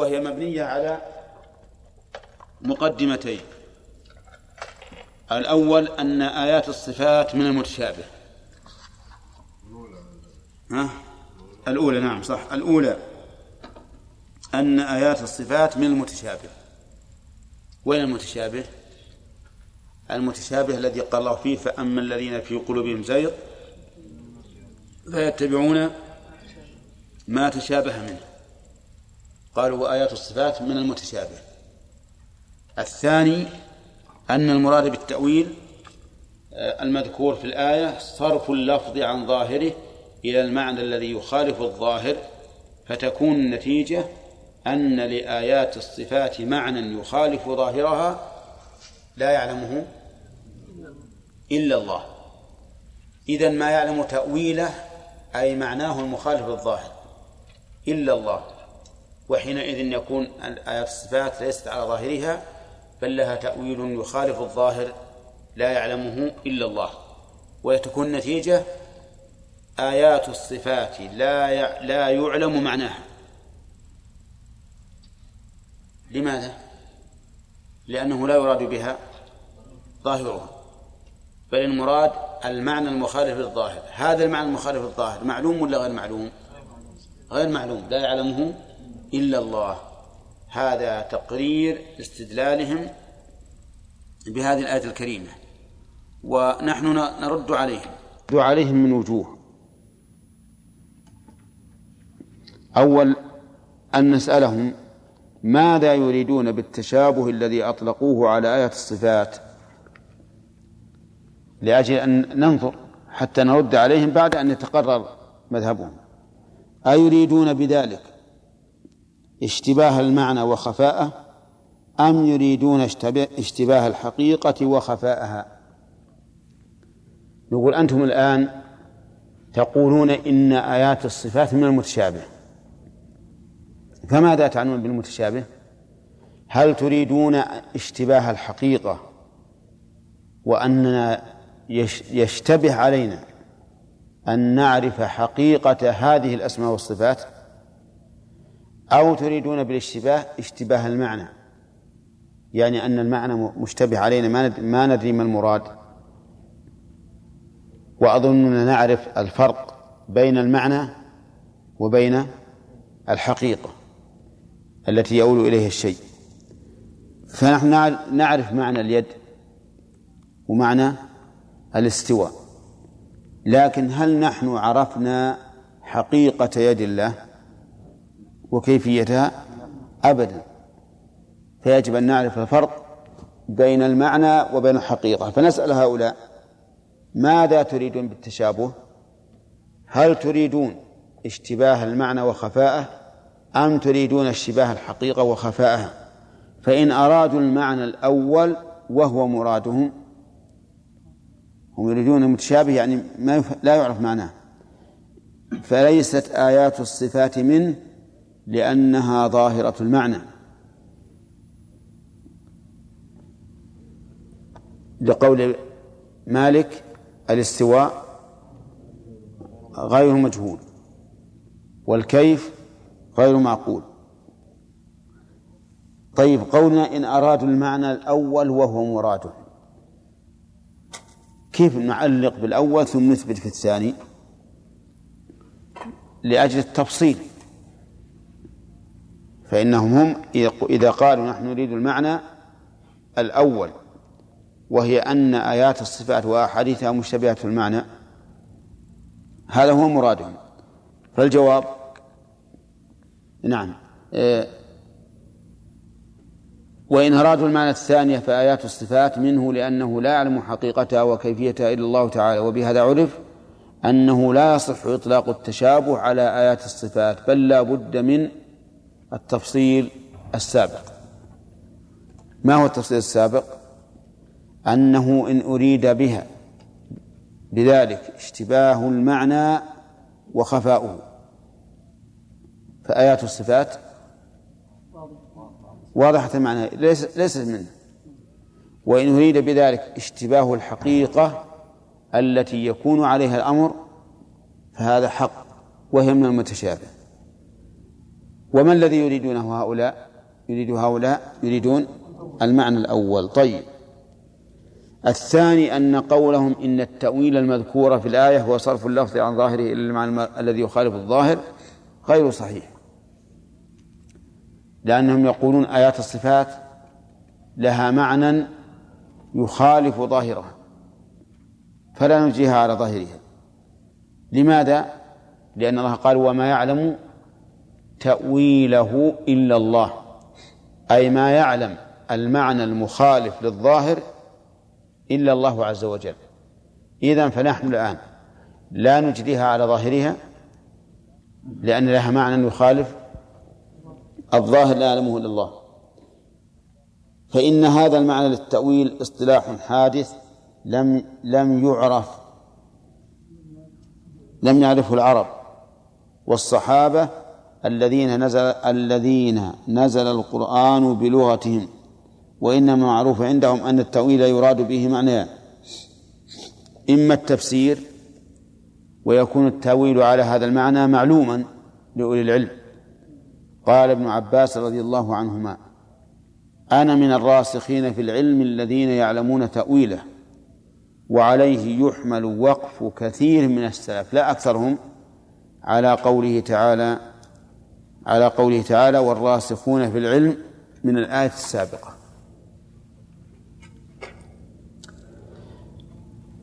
وهي مبنية على مقدمتين. الأول أن آيات الصفات من المتشابه. ها؟ الأولى نعم صح. الأولى أن آيات الصفات من المتشابه. وين المتشابه؟ المتشابه الذي قال الله فيه فأما الذين في قلوبهم زيغ فيتبعون ما تشابه منه. قالوا وآيات الصفات من المتشابه. الثاني أن المراد بالتأويل آه، المذكور في الآية صرف اللفظ عن ظاهره إلى المعنى الذي يخالف الظاهر فتكون النتيجة أن لآيات الصفات معنى يخالف ظاهرها لا يعلمه إلا الله. إذا ما يعلم تأويله أي معناه المخالف للظاهر إلا الله. وحينئذ يكون آيات الصفات ليست على ظاهرها بل لها تأويل يخالف الظاهر لا يعلمه إلا الله. وتكون النتيجة آيات الصفات لا لا يعلم معناها. لماذا؟ لأنه لا يراد بها ظاهرها. بل المراد المعنى المخالف للظاهر. هذا المعنى المخالف للظاهر معلوم ولا غير معلوم؟ غير معلوم. لا يعلمه إلا الله. هذا تقرير استدلالهم بهذه الآية الكريمة. ونحن نرد عليهم. نرد عليهم من وجوه. أول أن نسألهم ماذا يريدون بالتشابه الذي أطلقوه على آية الصفات؟ لأجل أن ننظر حتى نرد عليهم بعد أن يتقرر مذهبهم. أيريدون بذلك؟ اشتباه المعنى وخفاءه أم يريدون اشتباه الحقيقة وخفاءها؟ نقول أنتم الآن تقولون إن آيات الصفات من المتشابه. فماذا تعنون بالمتشابه؟ هل تريدون اشتباه الحقيقة وأننا يشتبه علينا أن نعرف حقيقة هذه الأسماء والصفات؟ أو تريدون بالاشتباه اشتباه المعنى. يعني أن المعنى مشتبه علينا ما ندري ما المراد. وأظننا نعرف الفرق بين المعنى وبين الحقيقة التي يؤول إليها الشيء. فنحن نعرف معنى اليد ومعنى الاستواء. لكن هل نحن عرفنا حقيقة يد الله؟ وكيفيتها؟ أبدا. فيجب أن نعرف الفرق بين المعنى وبين الحقيقة. فنسأل هؤلاء ماذا تريدون بالتشابه؟ هل تريدون اشتباه المعنى وخفاءه؟ أم تريدون اشتباه الحقيقة وخفاءها؟ فإن أرادوا المعنى الأول وهو مرادهم هم يريدون المتشابه يعني ما لا يعرف معناه. فليست آيات الصفات منه لأنها ظاهرة المعنى. لقول مالك الاستواء غير مجهول والكيف غير معقول. طيب قولنا إن أرادوا المعنى الأول وهو مراده. كيف نعلق بالأول ثم نثبت في الثاني؟ لأجل التفصيل. فإنهم هم إذا قالوا نحن نريد المعنى الأول وهي أن آيات الصفات وأحاديثها مشتبهة في المعنى. هذا هو مرادهم. فالجواب نعم إيه، وإن أرادوا المعنى الثانية فآيات الصفات منه لأنه لا يعلم حقيقتها وكيفيتها إلا الله تعالى. وبهذا عرف أنه لا يصح إطلاق التشابه على آيات الصفات بل لا بد من التفصيل السابق. ما هو التفصيل السابق؟ أنه إن أريد بها بذلك اشتباه المعنى وخفاؤه. فآيات الصفات واضحة المعنى ليس ليست منه. وإن أريد بذلك اشتباه الحقيقة التي يكون عليها الأمر فهذا حق وهي من المتشابه. وما الذي يريدونه هؤلاء؟ يريد هؤلاء يريدون المعنى الأول. طيب. الثاني أن قولهم إن التأويل المذكور في الآية هو صرف اللفظ عن ظاهره إلى المعنى الذي يخالف الظاهر غير صحيح. لأنهم يقولون آيات الصفات لها معنى يخالف ظاهرها فلا نجيها على ظاهرها. لماذا؟ لأن الله قال وما يعلم تأويله إلا الله. أي ما يعلم المعنى المخالف للظاهر إلا الله عز وجل. إذن فنحن الآن لا نجريها على ظاهرها لأن لها معنى يخالف الظاهر لا يعلمه إلا الله. فإن هذا المعنى للتأويل اصطلاح حادث لم لم يعرف لم يعرفه العرب والصحابة الذين نزل الذين نزل القرآن بلغتهم وإنما معروف عندهم أن التأويل يراد به معنيان إما التفسير ويكون التأويل على هذا المعنى معلوما لأولي العلم. قال ابن عباس رضي الله عنهما أنا من الراسخين في العلم الذين يعلمون تأويله وعليه يحمل وقف كثير من السلف لا أكثرهم على قوله تعالى على قوله تعالى والراسخون في العلم من الآية السابقة.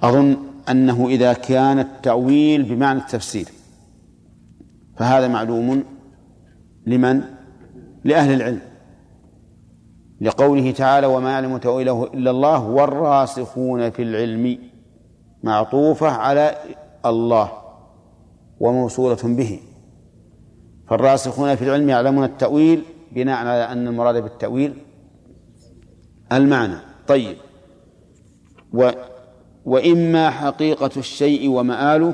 أظن أنه إذا كان التأويل بمعنى التفسير فهذا معلوم لمن؟ لأهل العلم. لقوله تعالى وما يعلم تأويله إلا الله والراسخون في العلم معطوفة على الله وموصولة به. فالراسخون في العلم يعلمون التأويل بناء على أن المراد بالتأويل المعنى. طيب. و وإما حقيقة الشيء ومآله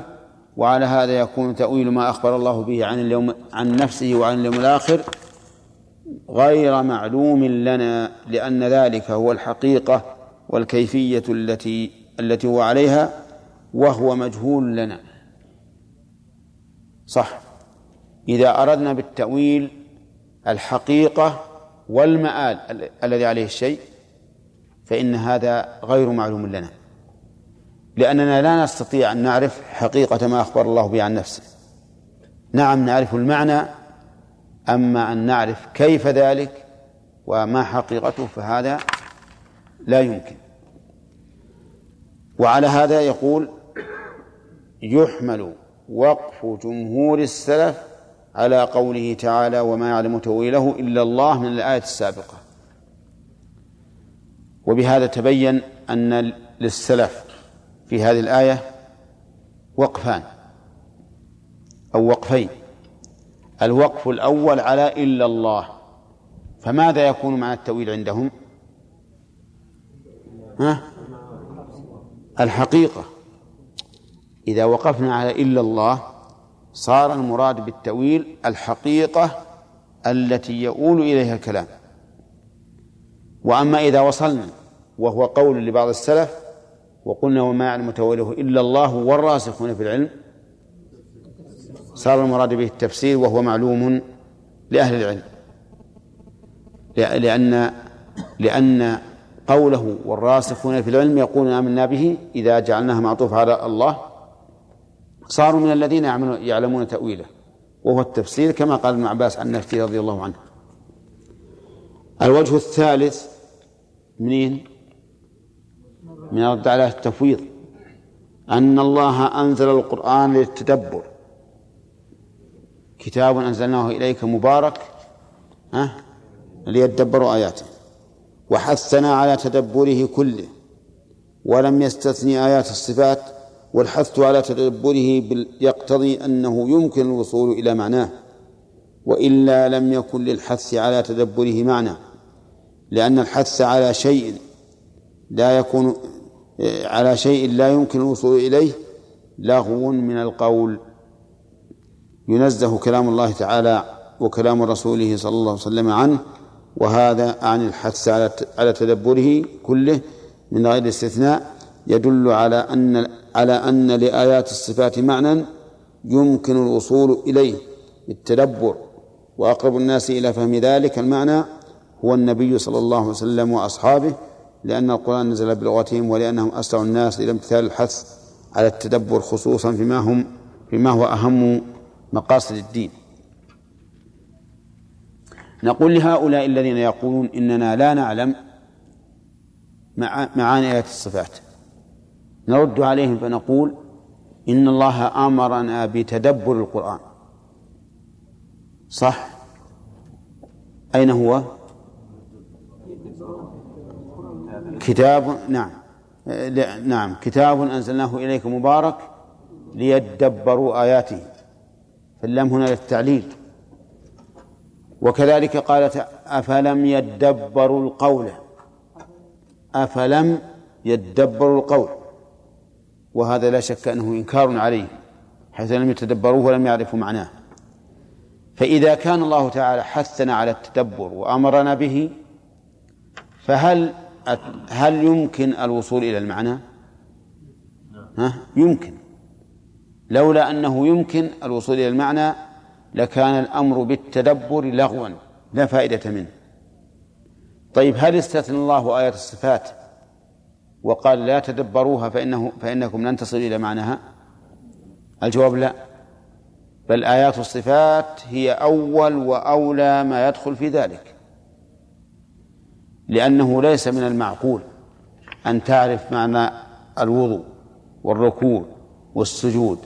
وعلى هذا يكون تأويل ما أخبر الله به عن اليوم عن نفسه وعن اليوم الآخر غير معلوم لنا لأن ذلك هو الحقيقة والكيفية التي التي هو عليها وهو مجهول لنا. صح. إذا أردنا بالتأويل الحقيقة والمآل الذي عليه الشيء فإن هذا غير معلوم لنا. لأننا لا نستطيع أن نعرف حقيقة ما أخبر الله به عن نفسه. نعم نعرف المعنى أما أن نعرف كيف ذلك وما حقيقته فهذا لا يمكن. وعلى هذا يقول يحمل وقف جمهور السلف على قوله تعالى وما يعلم تأويله إلا الله من الآية السابقة. وبهذا تبين أن للسلف في هذه الآية وقفان أو وقفين. الوقف الأول على إلا الله. فماذا يكون مع التأويل عندهم؟ ها؟ الحقيقة. إذا وقفنا على إلا الله صار المراد بالتأويل الحقيقة التي يؤول إليها الكلام. وأما إذا وصلنا وهو قول لبعض السلف وقلنا وما يعلم تأويله إلا الله والراسخون في العلم صار المراد به التفسير وهو معلوم لأهل العلم. لأن لأن قوله والراسخون في العلم يقولون آمنا به إذا جعلناها معطوف على الله صاروا من الذين يعلمون تأويله وهو التفسير كما قال ابن عباس عن نفسه رضي الله عنه. الوجه الثالث منين؟ من الرد على التفويض. أن الله أنزل القرآن للتدبر. كتاب أنزلناه إليك مبارك ها؟ ليدبروا آياته. وحثنا على تدبره كله ولم يستثني آيات الصفات والحث على تدبره يقتضي أنه يمكن الوصول إلى معناه وإلا لم يكن للحث على تدبره معنى لأن الحث على شيء لا يكون على شيء لا يمكن الوصول إليه لغو من القول. ينزه كلام الله تعالى وكلام رسوله صلى الله عليه وسلم عنه وهذا عن الحث على على تدبره كله من غير استثناء يدل على أن على أن لآيات الصفات معنى يمكن الوصول إليه بالتدبر وأقرب الناس إلى فهم ذلك المعنى هو النبي صلى الله عليه وسلم وأصحابه لأن القرآن نزل بلغتهم ولأنهم أسرع الناس إلى امتثال الحث على التدبر خصوصا فيما هم فيما هو أهم مقاصد الدين. نقول لهؤلاء الذين يقولون إننا لا نعلم معاني آيات الصفات. نرد عليهم فنقول إن الله أمرنا بتدبر القرآن. صح؟ أين هو؟ كتاب نعم. نعم. كتاب أنزلناه إليك مبارك ليدبروا آياته. فاللام هنا للتعليل. وكذلك قالت أفلم يدبروا القول؟ أفلم يدبروا القول؟ وهذا لا شك أنه إنكار عليه حيث لم يتدبروه ولم يعرفوا معناه فإذا كان الله تعالى حثنا على التدبر وأمرنا به فهل هل يمكن الوصول إلى المعنى؟ ها؟ يمكن لولا أنه يمكن الوصول إلى المعنى لكان الأمر بالتدبر لغوا لا فائدة منه طيب هل استثنى الله آيات الصفات وقال لا تدبروها فإنه فإنكم لن تصلوا إلى معناها. الجواب لا. بل آيات الصفات هي أول وأولى ما يدخل في ذلك. لأنه ليس من المعقول أن تعرف معنى الوضوء والركوع والسجود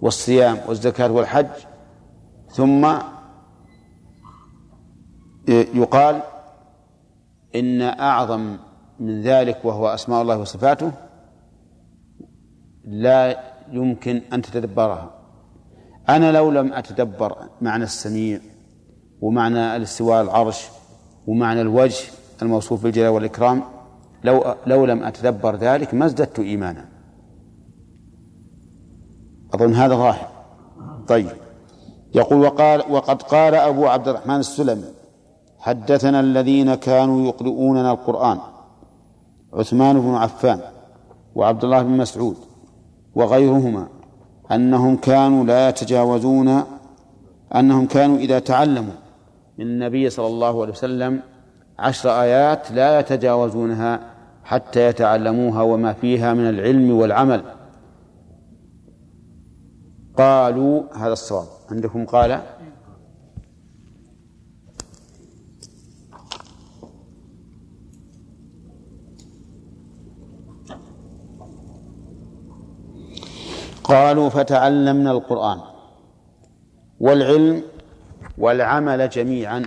والصيام والزكاة والحج. ثم يقال إن أعظم من ذلك وهو أسماء الله وصفاته لا يمكن أن تتدبرها. أنا لو لم أتدبر معنى السميع ومعنى الاستواء العرش ومعنى الوجه الموصوف بالجلال والإكرام لو لو لم أتدبر ذلك ما ازددت إيمانا. أظن هذا ظاهر طيب. يقول وقال وقد قال أبو عبد الرحمن السلمي حدثنا الذين كانوا يقرؤوننا القرآن. عثمان بن عفان وعبد الله بن مسعود وغيرهما أنهم كانوا لا يتجاوزون أنهم كانوا إذا تعلموا من النبي صلى الله عليه وسلم عشر آيات لا يتجاوزونها حتى يتعلموها وما فيها من العلم والعمل. قالوا هذا الصواب. عندكم قال قالوا فتعلمنا القرآن والعلم والعمل جميعا.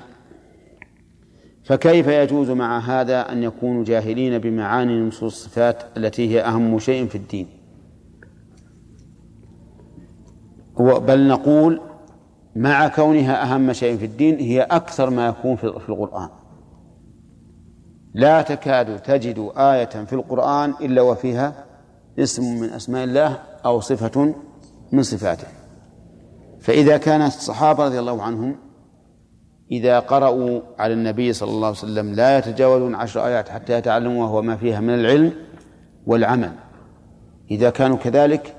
فكيف يجوز مع هذا أن يكونوا جاهلين بمعاني نصوص الصفات التي هي أهم شيء في الدين؟ بل نقول مع كونها أهم شيء في الدين هي أكثر ما يكون في القرآن. لا تكاد تجد آية في القرآن إلا وفيها اسم من أسماء الله أو صفة من صفاته. فإذا كان الصحابة رضي الله عنهم إذا قرأوا على النبي صلى الله عليه وسلم لا يتجاوزون عشر آيات حتى يتعلموا وهو ما فيها من العلم والعمل. إذا كانوا كذلك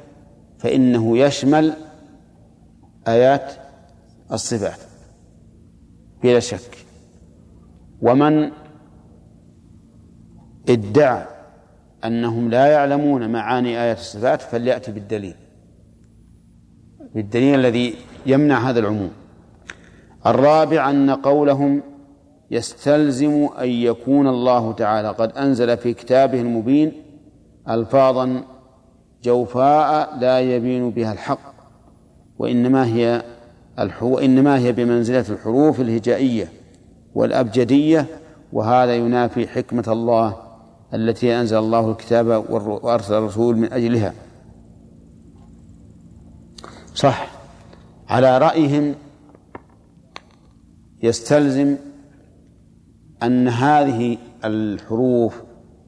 فإنه يشمل آيات الصفات بلا شك. ومن ادعى أنهم لا يعلمون معاني آيات الصفات فليأتي بالدليل. بالدليل الذي يمنع هذا العموم. الرابع أن قولهم يستلزم أن يكون الله تعالى قد أنزل في كتابه المبين ألفاظا جوفاء لا يبين بها الحق وإنما هي وإنما هي بمنزلة الحروف الهجائية والأبجدية وهذا ينافي حكمة الله التي أنزل الله الكتاب وأرسل الرسول من أجلها. صح. على رأيهم يستلزم أن هذه الحروف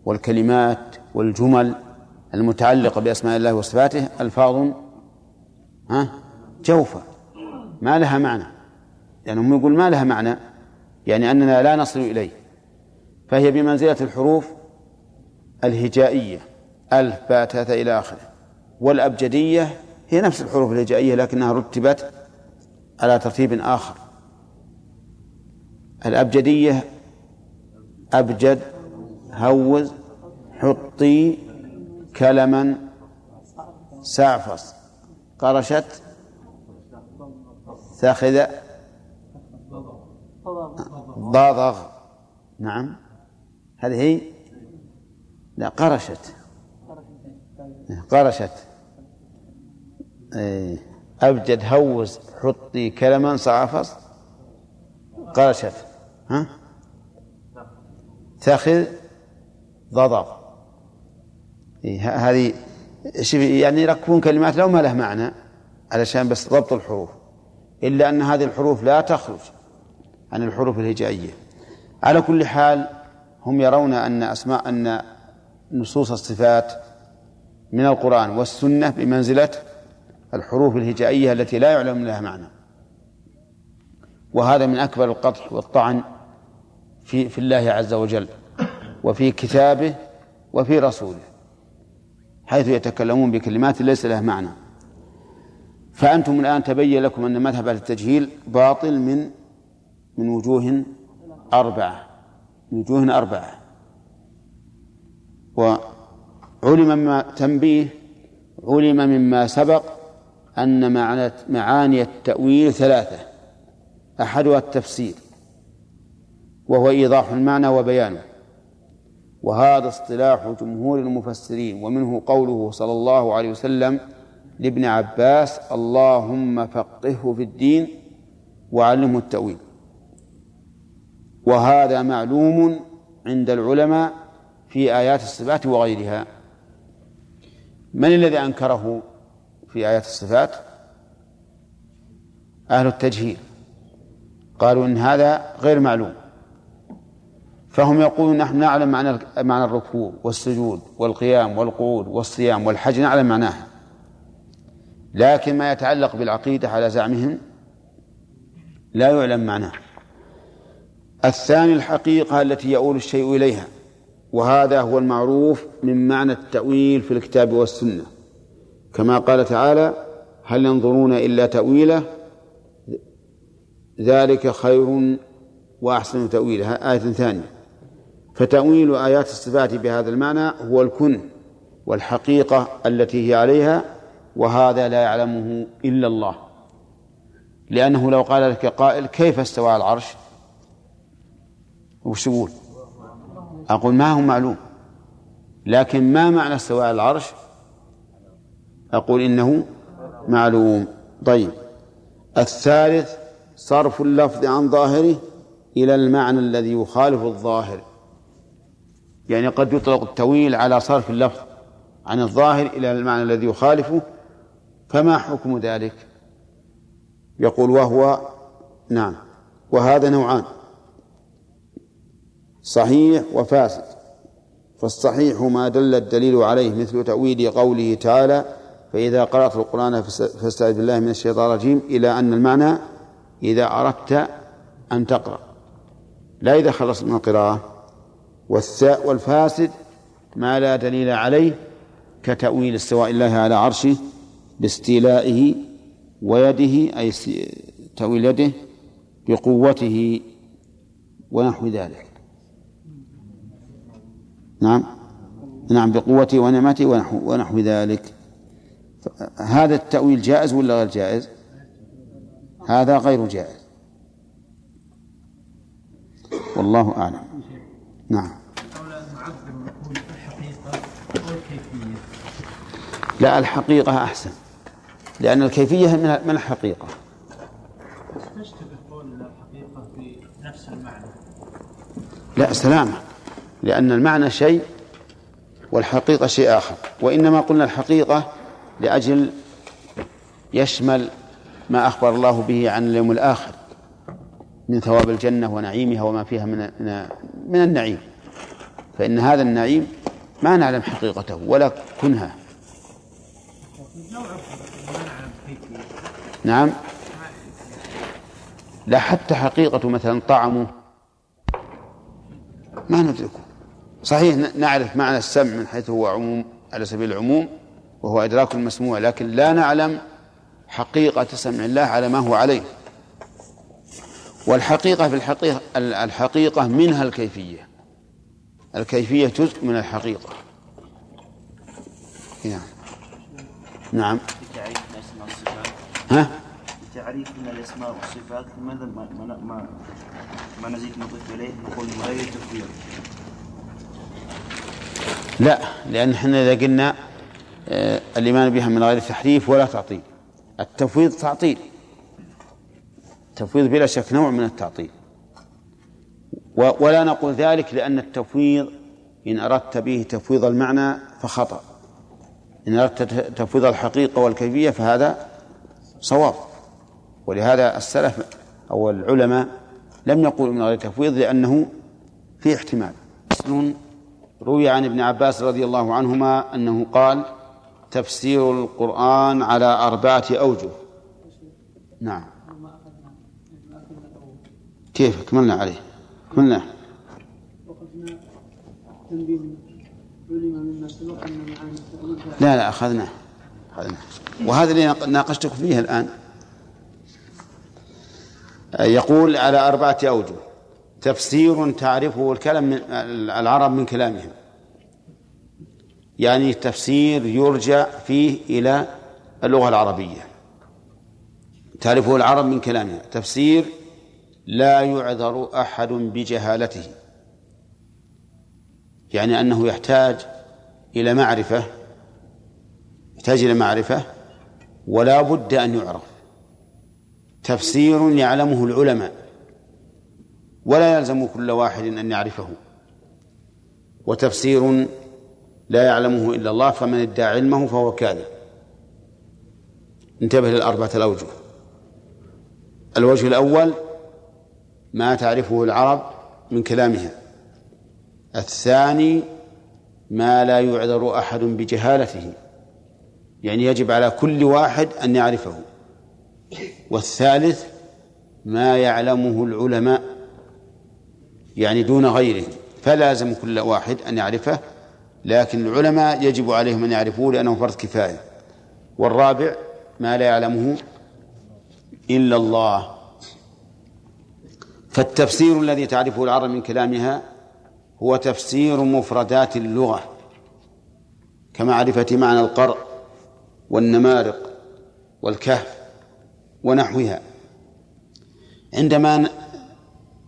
والكلمات والجمل المتعلقة بأسماء الله وصفاته ألفاظ ها جوفة. ما لها معنى. لأنهم يعني يقول ما لها معنى. يعني أننا لا نصل إليه. فهي بمنزلة الحروف الهجائية. ألف باء إلى آخره. والأبجدية هي نفس الحروف الهجائية لكنها رتبت على ترتيب آخر. الأبجدية أبجد هوز حطي كلما سعفص قرشت ثاخذ ضاضغ. نعم. هذه هي لا قرشت. قرشت. إيه. أبجد هوز حطي كلما صعفص. قرشت. ها؟ تأخذ ضضغ إيه هذه يعني يركبون كلمات لو ما له معنى علشان بس ضبط الحروف. إلا أن هذه الحروف لا تخرج عن الحروف الهجائية. على كل حال هم يرون أن أسماء أن نصوص الصفات من القرآن والسنة بمنزلة الحروف الهجائية التي لا يعلم لها معنى. وهذا من أكبر القطع والطعن في في الله عز وجل وفي كتابه وفي رسوله حيث يتكلمون بكلمات ليس لها معنى. فأنتم الآن تبين لكم أن مذهب التجهيل باطل من من وجوه أربعة من وجوه أربعة. وعلم مما تنبيه علم مما سبق أن معاني التأويل ثلاثة أحدها التفسير وهو إيضاح المعنى وبيانه. وهذا اصطلاح جمهور المفسرين ومنه قوله صلى الله عليه وسلم لابن عباس اللهم فقهه في الدين وعلمه التأويل وهذا معلوم عند العلماء في آيات الصفات وغيرها. من الذي أنكره في آيات الصفات؟ أهل التجهيل. قالوا إن هذا غير معلوم. فهم يقولون نحن نعلم معنى معنى الركوع والسجود والقيام والقعود والصيام والحج نعلم معناها. لكن ما يتعلق بالعقيدة على زعمهم لا يعلم معناه. الثاني الحقيقة التي يؤول الشيء إليها. وهذا هو المعروف من معنى التأويل في الكتاب والسنة. كما قال تعالى هل ينظرون إلا تأويله؟ ذلك خير وأحسن تأويله. آية ثانية. فتأويل آيات الصفات بهذا المعنى هو الكن والحقيقة التي هي عليها وهذا لا يعلمه إلا الله. لأنه لو قال لك قائل كيف استوى على العرش؟ وش تقول أقول ما هو معلوم؟ لكن ما معنى استوى على العرش؟ أقول إنه معلوم. طيب. الثالث صرف اللفظ عن ظاهره إلى المعنى الذي يخالف الظاهر. يعني قد يطلق التويل على صرف اللفظ عن الظاهر إلى المعنى الذي يخالفه فما حكم ذلك؟ يقول وهو نعم وهذا نوعان. صحيح وفاسد فالصحيح ما دل الدليل عليه مثل تأويل قوله تعالى فإذا قرأت القرآن فاستعذ بالله من الشيطان الرجيم إلى أن المعنى إذا أردت أن تقرأ. لا إذا خلصت من القراءة. والفاسد ما لا دليل عليه كتأويل استواء الله على عرشه باستيلائه ويده أي تأويل يده بقوته ونحو ذلك. نعم. نعم بقوته ونعمته ونحو, ونحو ذلك. هذا التأويل جائز ولا غير جائز؟ هذا غير جائز. والله أعلم. نعم. لا الحقيقة أحسن. لأن الكيفية من الحقيقة. لا سلامة. لأن المعنى شيء والحقيقة شيء آخر. وإنما قلنا الحقيقة لأجل يشمل ما أخبر الله به عن اليوم الآخر من ثواب الجنة ونعيمها وما فيها من من النعيم. فإن هذا النعيم ما نعلم حقيقته ولا كنها. نعم. لا حتى حقيقة مثلا طعمه. ما ندركه. صحيح نعرف معنى السمع من حيث هو عموم على سبيل العموم وهو إدراك المسموع لكن لا نعلم حقيقة سمع الله على ما هو عليه. والحقيقة في الحقيقة الحقيقة منها الكيفية. الكيفية جزء من الحقيقة. نعم. نعم. ها؟ تعريف من الأسماء والصفات لماذا ما ما ما, نزيد نضيف إليه؟ نقول من غير تفويض. لا لأن إحنا إذا قلنا آه الإيمان بها من غير تحريف ولا تعطيل. التفويض تعطيل. التفويض بلا شك نوع من التعطيل. ولا نقول ذلك لأن التفويض إن أردت به تفويض المعنى فخطأ. إن أردت تفويض الحقيقة والكيفية فهذا صواب. ولهذا السلف أو العلماء لم يقولوا من غير تفويض لأنه في احتمال. روي عن ابن عباس رضي الله عنهما أنه قال تفسير القرآن على أربعة أوجه. نعم. كيف؟ كملنا عليه. كملنا. لا لا أخذناه. أخذناه. وهذا اللي ناقشتك فيه الآن. يقول على أربعة أوجه. تفسير تعرفه الكلام من العرب من كلامهم. يعني تفسير يرجع فيه إلى اللغة العربية. تعرفه العرب من كلامها تفسير لا يعذر أحد بجهالته. يعني أنه يحتاج إلى معرفة يحتاج إلى معرفة ولا بد أن يعرف. تفسير يعلمه العلماء. ولا يلزم كل واحد أن يعرفه. وتفسير لا يعلمه إلا الله فمن ادعى علمه فهو كاذب. انتبه للأربعة الأوجه. الوجه الأول ما تعرفه العرب من كلامها الثاني ما لا يعذر أحد بجهالته. يعني يجب على كل واحد أن يعرفه. والثالث ما يعلمه العلماء. يعني دون غيره فلازم كل واحد أن يعرفه لكن العلماء يجب عليهم أن يعرفوه لأنه فرض كفاية. والرابع ما لا يعلمه إلا الله. فالتفسير الذي تعرفه العرب من كلامها هو تفسير مفردات اللغة كمعرفة معنى القرء والنمارق والكهف ونحوها. عندما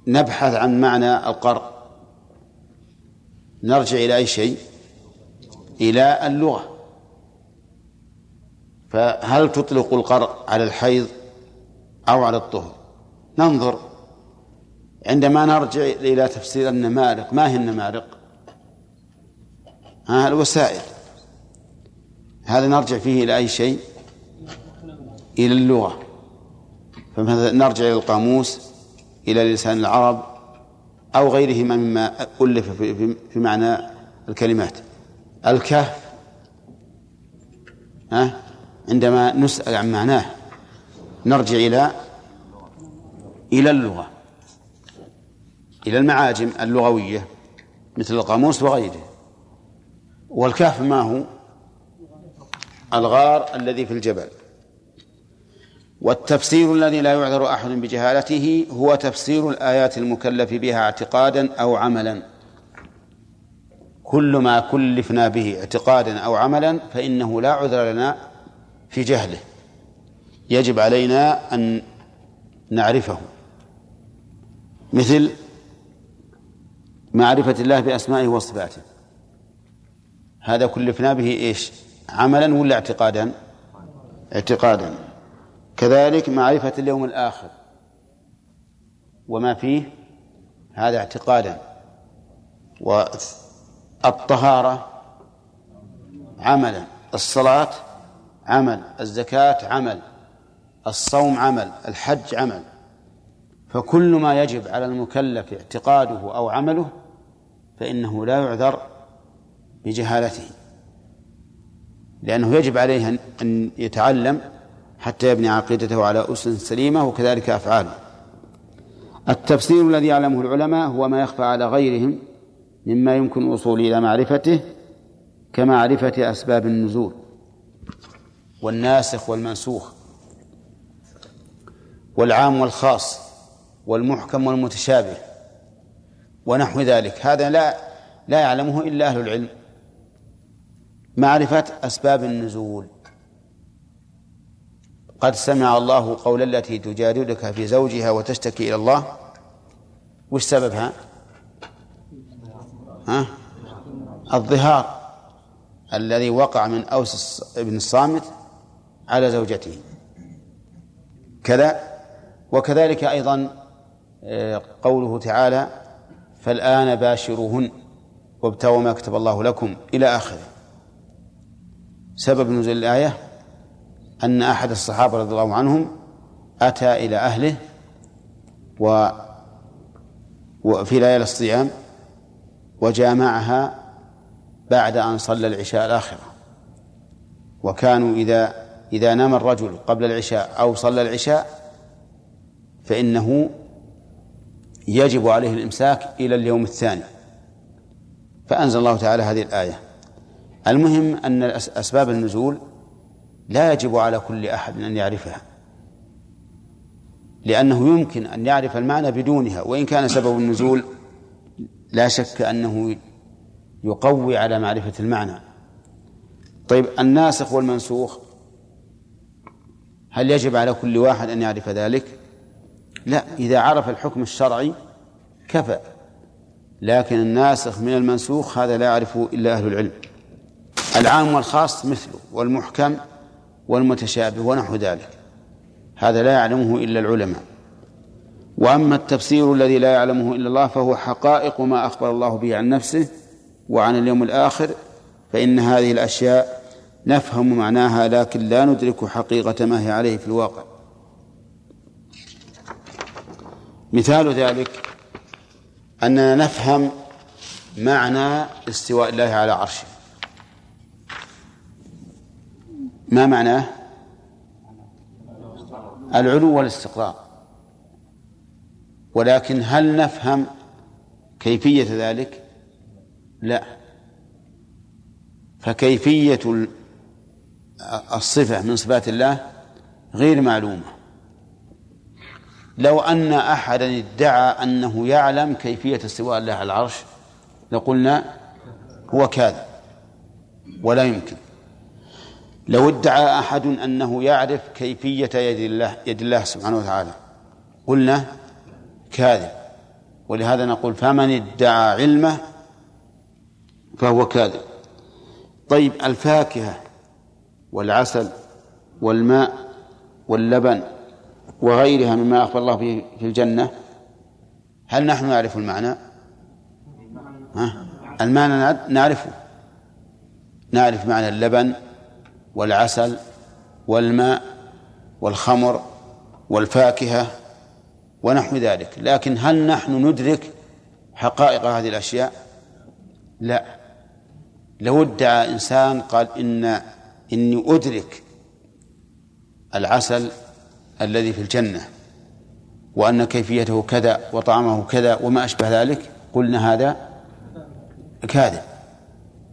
نبحث عن معنى القرء. نرجع إلى أي شيء؟ إلى اللغة. فهل تطلق القرء على الحيض أو على الطهر؟ ننظر. عندما نرجع إلى تفسير النمارق ما هي النمارق؟ ها الوسائل. هذا نرجع فيه إلى أي شيء؟ إلى اللغة. فمثلا نرجع إلى القاموس. إلى لسان العرب أو غيرهما مما ألف في, معنى الكلمات. الكهف ها عندما نسأل عن معناه نرجع إلى إلى اللغة إلى المعاجم اللغوية مثل القاموس وغيره. والكهف ما هو؟ الغار الذي في الجبل. والتفسير الذي لا يعذر أحد بجهالته هو تفسير الآيات المكلف بها اعتقادا أو عملا. كل ما كلفنا به اعتقادا أو عملا فإنه لا عذر لنا في جهله. يجب علينا أن نعرفه. مثل معرفة الله بأسمائه وصفاته. هذا كلفنا به إيش؟ عملا ولا اعتقادا؟ اعتقادا. كذلك معرفة اليوم الآخر. وما فيه؟ هذا اعتقادا. والطهارة عملا. الصلاة عمل. الزكاة عمل. الصوم عمل. الحج عمل. فكل ما يجب على المكلف اعتقاده أو عمله فإنه لا يعذر بجهالته. لأنه يجب عليه أن يتعلم حتى يبني عقيدته على أسس سليمة وكذلك أفعاله. التفسير الذي يعلمه العلماء هو ما يخفى على غيرهم مما يمكن الوصول إلى معرفته كمعرفة أسباب النزول والناسخ والمنسوخ والعام والخاص والمحكم والمتشابه ونحو ذلك. هذا لا لا يعلمه إلا أهل العلم. معرفة أسباب النزول. قد سمع الله قول التي تجادلك في زوجها وتشتكي إلى الله. وش سببها؟ ها؟ الظهار الذي وقع من أوس بن الصامت على زوجته. كذا؟ وكذلك أيضا آه، قوله تعالى فالآن باشروهن وابتغوا ما كتب الله لكم إلى آخره. سبب نزول الآية؟ أن أحد الصحابة رضي الله عنهم أتى إلى أهله و وفي ليالي الصيام وجامعها بعد أن صلى العشاء الآخرة. وكانوا إذا إذا نام الرجل قبل العشاء أو صلى العشاء فإنه يجب عليه الإمساك إلى اليوم الثاني. فأنزل الله تعالى هذه الآية. المهم أن أسباب النزول لا يجب على كل أحد أن يعرفها لأنه يمكن أن يعرف المعنى بدونها وإن كان سبب النزول لا شك أنه يقوي على معرفة المعنى. طيب الناسخ والمنسوخ هل يجب على كل واحد أن يعرف ذلك؟ لا إذا عرف الحكم الشرعي كفى لكن الناسخ من المنسوخ هذا لا يعرفه إلا أهل العلم. العام والخاص مثله والمحكم والمتشابه ونحو ذلك. هذا لا يعلمه إلا العلماء. وأما التفسير الذي لا يعلمه إلا الله فهو حقائق ما أخبر الله به عن نفسه وعن اليوم الآخر فإن هذه الأشياء نفهم معناها لكن لا ندرك حقيقة ما هي عليه في الواقع. مثال ذلك أننا نفهم معنى استواء الله على عرشه. ما معناه؟ العلو والاستقرار. ولكن هل نفهم كيفية ذلك؟ لا. فكيفية الصفة من صفات الله غير معلومة. لو أن أحدا ادعى أنه يعلم كيفية استواء الله على العرش لقلنا هو كاذب ولا يمكن. لو ادعى أحد أنه يعرف كيفية يد الله يد الله سبحانه وتعالى قلنا كاذب ولهذا نقول فمن ادعى علمه فهو كاذب طيب الفاكهة والعسل والماء واللبن وغيرها مما أخبر الله به في الجنة هل نحن نعرف المعنى؟ ها؟ المعنى نعرفه نعرف معنى اللبن والعسل والماء والخمر والفاكهة ونحو ذلك. لكن هل نحن ندرك حقائق هذه الأشياء؟ لا. لو ادعى إنسان قال إن إني أدرك العسل الذي في الجنة وأن كيفيته كذا وطعمه كذا وما أشبه ذلك قلنا هذا كاذب.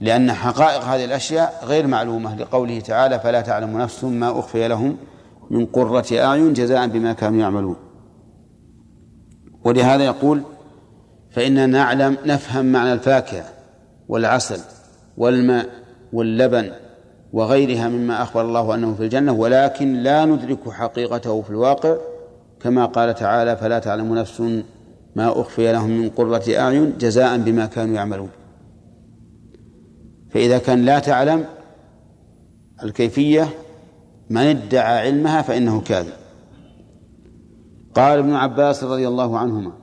لأن حقائق هذه الأشياء غير معلومة لقوله تعالى فلا تعلم نفس ما أخفي لهم من قرة أعين جزاء بما كانوا يعملون. ولهذا يقول فإننا نعلم نفهم معنى الفاكهة والعسل والماء واللبن وغيرها مما أخبر الله أنه في الجنة ولكن لا ندرك حقيقته في الواقع. كما قال تعالى فلا تعلم نفس ما أخفي لهم من قرة أعين جزاء بما كانوا يعملون. فإذا كان لا تعلم الكيفية من ادعى علمها فإنه كاذب. قال ابن عباس رضي الله عنهما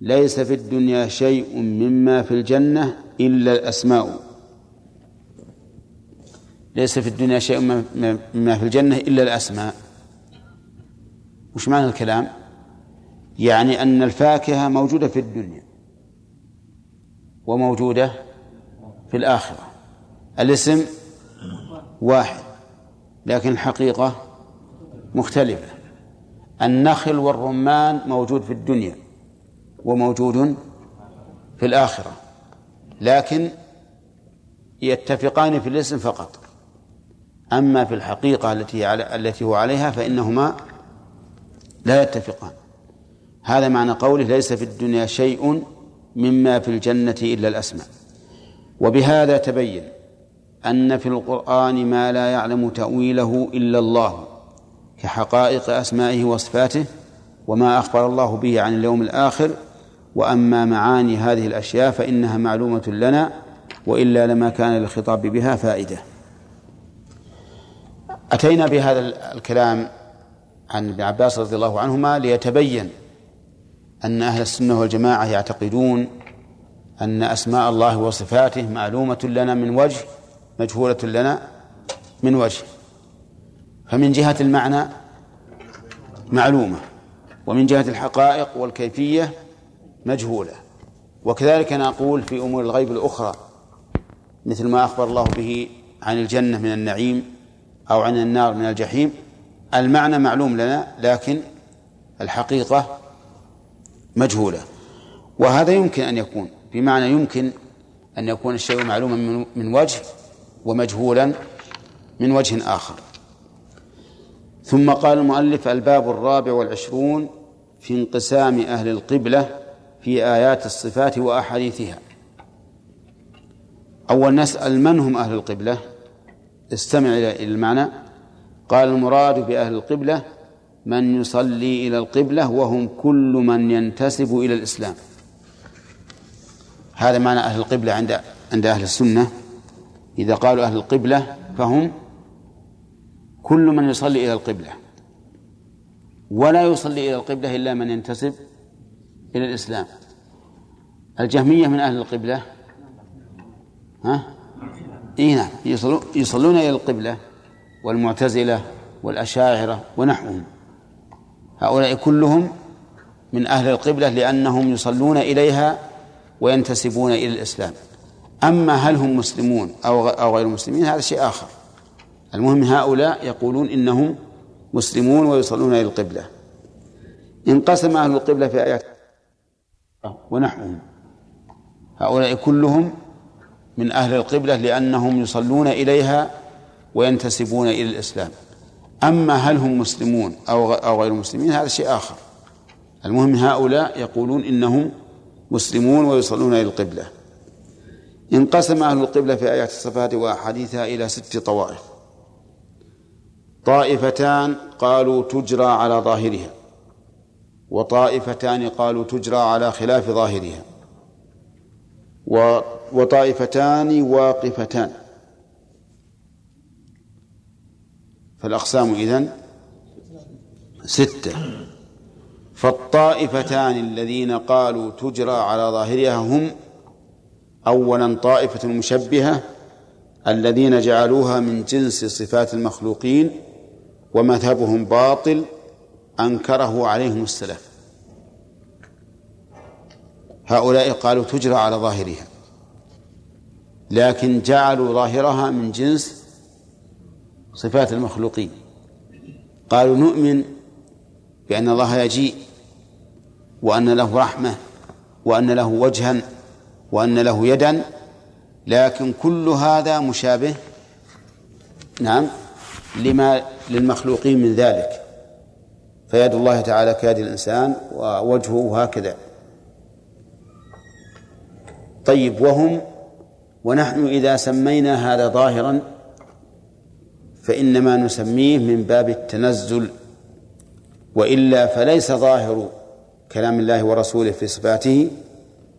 ليس في الدنيا شيء مما في الجنة إلا الأسماء. ليس في الدنيا شيء مما في الجنة إلا الأسماء. وش معنى الكلام؟ يعني أن الفاكهة موجودة في الدنيا وموجودة في الآخرة. الاسم واحد لكن الحقيقة مختلفة. النخل والرمان موجود في الدنيا وموجود في الآخرة لكن يتفقان في الاسم فقط. أما في الحقيقة التي على التي هو عليها فإنهما لا يتفقان. هذا معنى قوله ليس في الدنيا شيء مما في الجنة إلا الأسماء. وبهذا تبين أن في القرآن ما لا يعلم تأويله إلا الله كحقائق أسمائه وصفاته وما أخبر الله به عن اليوم الآخر وأما معاني هذه الأشياء فإنها معلومة لنا وإلا لما كان للخطاب بها فائدة. أتينا بهذا الكلام عن ابن عباس رضي الله عنهما ليتبين أن أهل السنة والجماعة يعتقدون أن أسماء الله وصفاته معلومة لنا من وجه مجهولة لنا من وجه. فمن جهة المعنى معلومة ومن جهة الحقائق والكيفية مجهولة. وكذلك نقول في أمور الغيب الأخرى مثل ما أخبر الله به عن الجنة من النعيم أو عن النار من الجحيم. المعنى معلوم لنا لكن الحقيقة مجهولة. وهذا يمكن أن يكون. بمعنى يمكن أن يكون الشيء معلوما من وجه ومجهولا من وجه آخر. ثم قال المؤلف الباب الرابع والعشرون في انقسام أهل القبلة في آيات الصفات وأحاديثها. أول نسأل من هم أهل القبلة؟ استمع إلى المعنى. قال المراد بأهل القبلة من يصلي إلى القبلة وهم كل من ينتسب إلى الإسلام. هذا معنى أهل القبلة عند عند أهل السنة. إذا قالوا أهل القبلة فهم كل من يصلي إلى القبلة. ولا يصلي إلى القبلة إلا من ينتسب إلى الإسلام. الجهمية من أهل القبلة. ها؟ إيه نعم. يصلون إلى القبلة والمعتزلة والأشاعرة ونحوهم. هؤلاء كلهم من أهل القبلة لأنهم يصلون إليها وينتسبون إلى الإسلام. أما هل هم مسلمون أو أو غير مسلمين هذا شيء آخر. المهم هؤلاء يقولون إنهم مسلمون ويصلون إلى القبلة. انقسم أهل القبلة في آيات ونحوهم. هؤلاء كلهم من أهل القبلة لأنهم يصلون إليها وينتسبون إلى الإسلام. أما هل هم مسلمون أو أو غير مسلمين هذا شيء آخر. المهم هؤلاء يقولون إنهم مسلمون ويصلون إلى القبلة. انقسم أهل القبلة في آيات الصفات وأحاديثها إلى ست طوائف. طائفتان قالوا تجرى على ظاهرها. وطائفتان قالوا تجرى على خلاف ظاهرها. وطائفتان واقفتان. فالأقسام إذن ستة. فالطائفتان الذين قالوا تجرى على ظاهرها هم أولا طائفة المشبهة الذين جعلوها من جنس صفات المخلوقين ومذهبهم باطل أنكره عليهم السلف. هؤلاء قالوا تجرى على ظاهرها لكن جعلوا ظاهرها من جنس صفات المخلوقين. قالوا نؤمن بأن الله يجيء وأن له رحمة وأن له وجها وأن له يدا لكن كل هذا مشابه نعم لما للمخلوقين من ذلك. فيد الله تعالى كيد الإنسان ووجهه هكذا. طيب وهم ونحن إذا سمينا هذا ظاهرا فإنما نسميه من باب التنزل وإلا فليس ظاهر كلام الله ورسوله في صفاته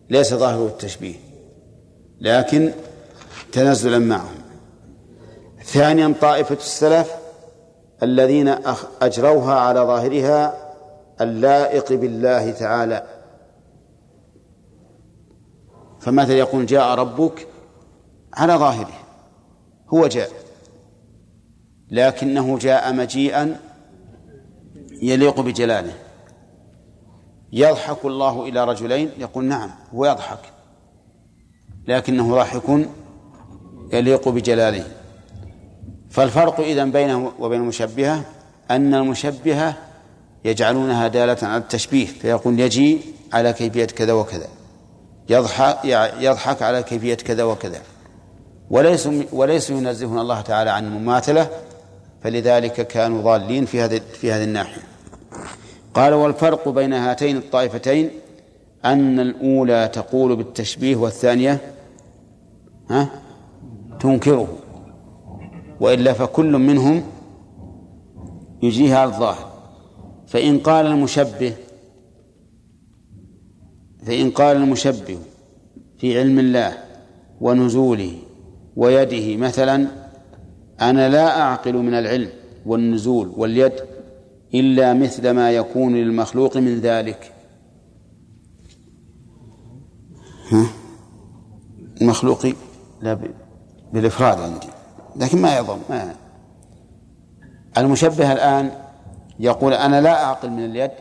ليس ظاهر التشبيه لكن تنزلا معهم. ثانيا طائفة السلف الذين أجروها على ظاهرها اللائق بالله تعالى. فمثلا يقول جاء ربك على ظاهره هو جاء لكنه جاء مجيئا يليق بجلاله. يضحك الله إلى رجلين؟ يقول نعم هو يضحك. لكنه ضاحك يليق بجلاله. فالفرق إذن بينه وبين المشبهة أن المشبهة يجعلونها دالة على التشبيه فيقول يجي على كيفية كذا وكذا. يضحك يضحك على كيفية كذا وكذا. وليس وليس ينزهون الله تعالى عن المماثلة فلذلك كانوا ضالين في هذه في هذه الناحية. قال والفرق بين هاتين الطائفتين أن الأولى تقول بالتشبيه والثانية ها تنكره. وإلا فكل منهم يجيها على الظاهر. فإن قال المشبه فإن قال المشبه في علم الله ونزوله ويده مثلا أنا لا أعقل من العلم والنزول واليد إلا مثل ما يكون للمخلوق من ذلك. ها؟ المخلوق لا بالإفراد عندي. لكن ما يضم. ما المشبه الآن يقول أنا لا أعقل من اليد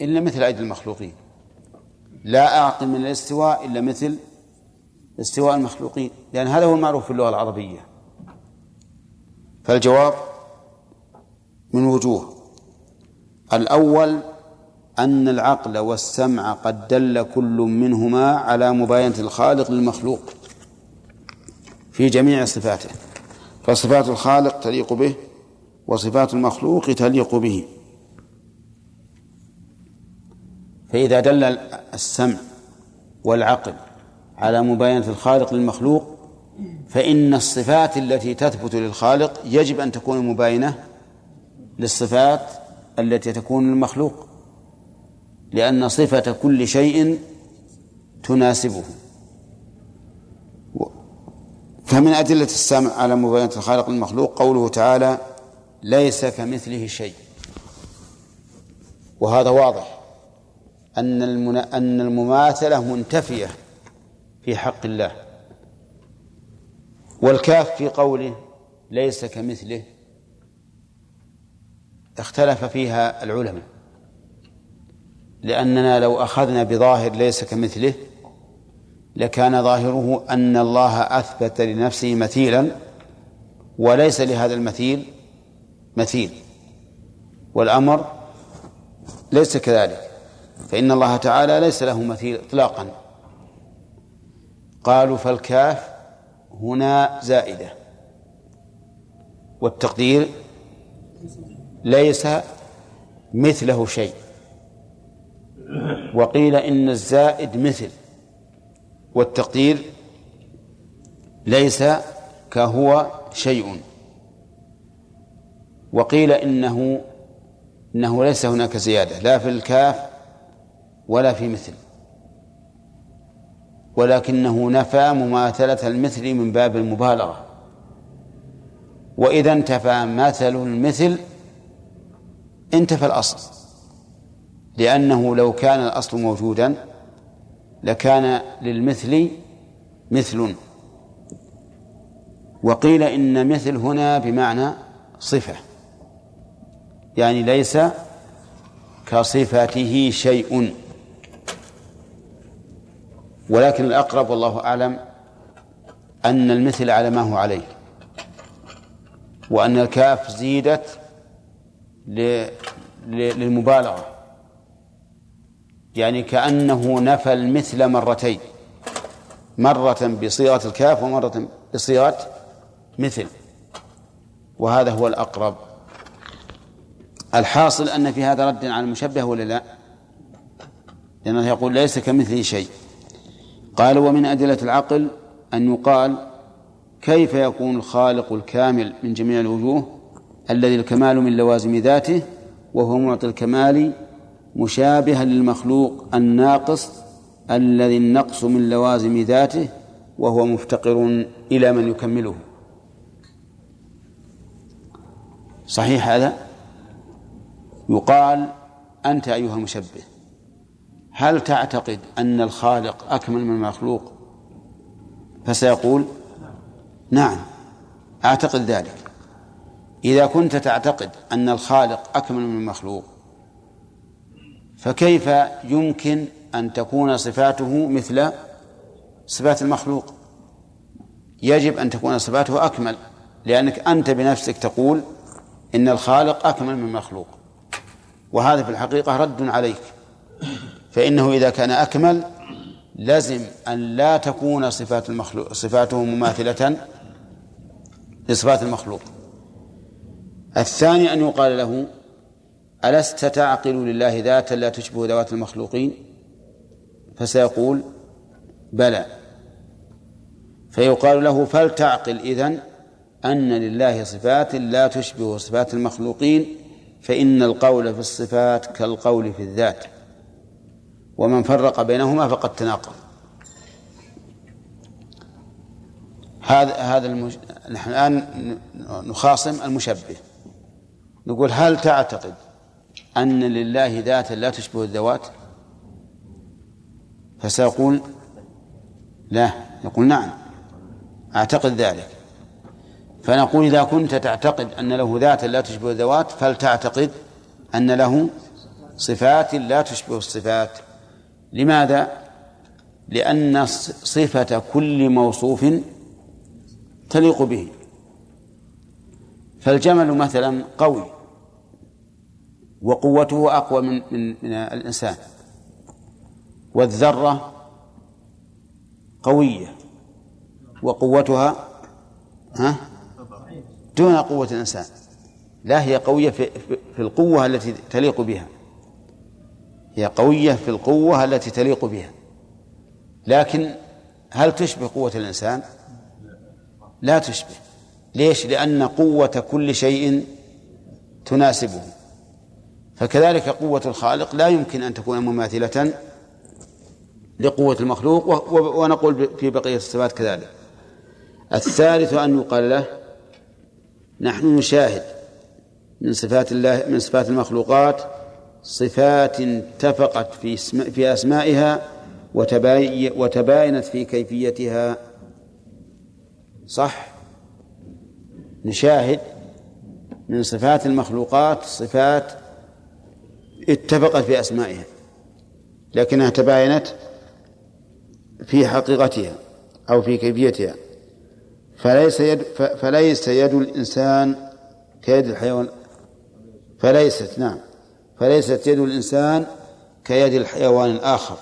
إلا مثل أيدي المخلوقين. لا أعقل من الاستواء إلا مثل استواء المخلوقين. لأن هذا هو المعروف في اللغة العربية. فالجواب من وجوه. الأول أن العقل والسمع قد دل كل منهما على مباينة الخالق للمخلوق في جميع صفاته. فصفات الخالق تليق به وصفات المخلوق تليق به. فإذا دل السمع والعقل على مباينة الخالق للمخلوق فإن الصفات التي تثبت للخالق يجب أن تكون مباينة للصفات التي تكون للمخلوق لأن صفة كل شيء تناسبه. فمن أدلة السمع على مباينة الخالق للمخلوق قوله تعالى ليس كمثله شيء. وهذا واضح أن أن المماثلة منتفية في حق الله. والكاف في قوله ليس كمثله اختلف فيها العلماء لأننا لو أخذنا بظاهر ليس كمثله لكان ظاهره أن الله أثبت لنفسه مثيلا وليس لهذا المثيل مثيل والأمر ليس كذلك فإن الله تعالى ليس له مثيل إطلاقا. قالوا فالكاف هنا زائدة والتقدير ليس مثله شيء. وقيل إن الزائد مثل والتقدير ليس كهو شيء. وقيل إنه إنه ليس هناك زيادة لا في الكاف ولا في مثل. ولكنه نفى مماثلة المثل من باب المبالغة. وإذا انتفى مثل المثل انتفى الأصل. لأنه لو كان الأصل موجودا لكان للمثل مثل. وقيل إن مثل هنا بمعنى صفة. يعني ليس كصفته شيء. ولكن الأقرب والله أعلم أن المثل على ما هو عليه. وأن الكاف زيدت للمبالغة. يعني كأنه نفى المثل مرتين. مرة بصيغة الكاف ومرة بصيغة مثل. وهذا هو الأقرب. الحاصل أن في هذا رد على المشبه ولا لا؟ لأنه يقول ليس كمثله شيء. قال ومن أدلة العقل أن يقال كيف يكون الخالق الكامل من جميع الوجوه؟ الذي الكمال من لوازم ذاته وهو معطي الكمال مشابها للمخلوق الناقص الذي النقص من لوازم ذاته وهو مفتقر إلى من يكمله. صحيح هذا؟ يقال أنت أيها المشبه. هل تعتقد أن الخالق أكمل من المخلوق؟ فسيقول نعم أعتقد ذلك. إذا كنت تعتقد أن الخالق أكمل من المخلوق فكيف يمكن أن تكون صفاته مثل صفات المخلوق؟ يجب أن تكون صفاته أكمل لأنك أنت بنفسك تقول إن الخالق أكمل من المخلوق. وهذا في الحقيقة رد عليك. فإنه إذا كان أكمل لزم أن لا تكون صفات المخلوق صفاته مماثلة لصفات المخلوق. الثاني أن يقال له ألست تعقل لله ذاتا لا تشبه ذوات المخلوقين؟ فسيقول بلى. فيقال له فلتعقل إذن أن لله صفات لا تشبه صفات المخلوقين فإن القول في الصفات كالقول في الذات. ومن فرق بينهما فقد تناقض. هذا هذا. نحن الآن نخاصم المشبه. نقول هل تعتقد أن لله ذاتا لا تشبه الذوات؟ فسيقول لا. يقول نعم أعتقد ذلك. فنقول إذا كنت تعتقد أن له ذاتا لا تشبه الذوات فلتعتقد أن له صفات لا تشبه الصفات. لماذا؟ لأن صفة كل موصوف تليق به. فالجمل مثلا قوي. وقوته أقوى من من من الإنسان. والذرة قوية وقوتها ها؟ دون قوة الإنسان. لا هي قوية في, في القوة التي تليق بها. هي قوية في القوة التي تليق بها. لكن هل تشبه قوة الإنسان؟ لا تشبه. ليش؟ لأن قوة كل شيء تناسبه. فكذلك قوة الخالق لا يمكن أن تكون مماثلة لقوة المخلوق ونقول في بقية الصفات كذلك. الثالث أن يقال له نحن نشاهد من صفات الله من صفات المخلوقات صفات اتفقت في في أسمائها وتباينت في كيفيتها. صح؟ نشاهد من صفات المخلوقات صفات اتفقت في أسمائها لكنها تباينت في حقيقتها أو في كيفيتها. فليس يد فليس يد الإنسان كيد الحيوان فليست نعم فليست يد الإنسان كيد الحيوان الآخر.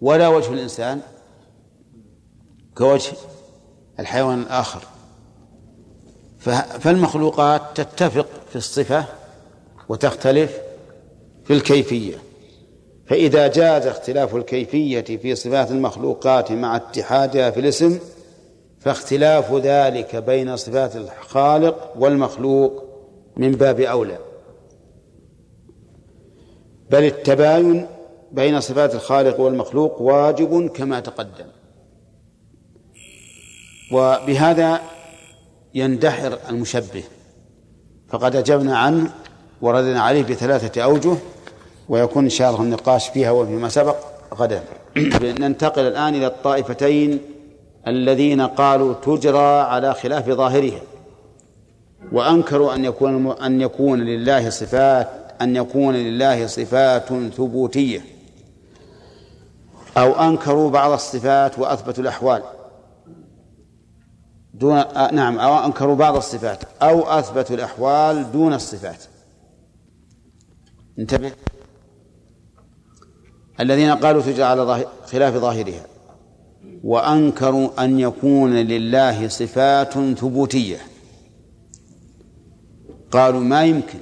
ولا وجه الإنسان كوجه الحيوان الآخر. فالمخلوقات تتفق في الصفة وتختلف في الكيفية. فإذا جاز اختلاف الكيفية في صفات المخلوقات مع اتحادها في الاسم فاختلاف ذلك بين صفات الخالق والمخلوق من باب أولى. بل التباين بين صفات الخالق والمخلوق واجب كما تقدم. وبهذا يندحر المشبه. فقد أجبنا عنه وردنا عليه بثلاثة أوجه ويكون إن شاء الله النقاش فيها وفيما سبق غدا. ننتقل الآن إلى الطائفتين الذين قالوا تجرى على خلاف ظاهرها وأنكروا أن يكون أن يكون لله صفات أن يكون لله صفات ثبوتية. أو أنكروا بعض الصفات وأثبتوا الأحوال. دون آه نعم أو أنكروا بعض الصفات أو أثبتوا الأحوال دون الصفات. انتبه. الذين قالوا تجرى على خلاف ظاهرها. وأنكروا أن يكون لله صفات ثبوتية. قالوا ما يمكن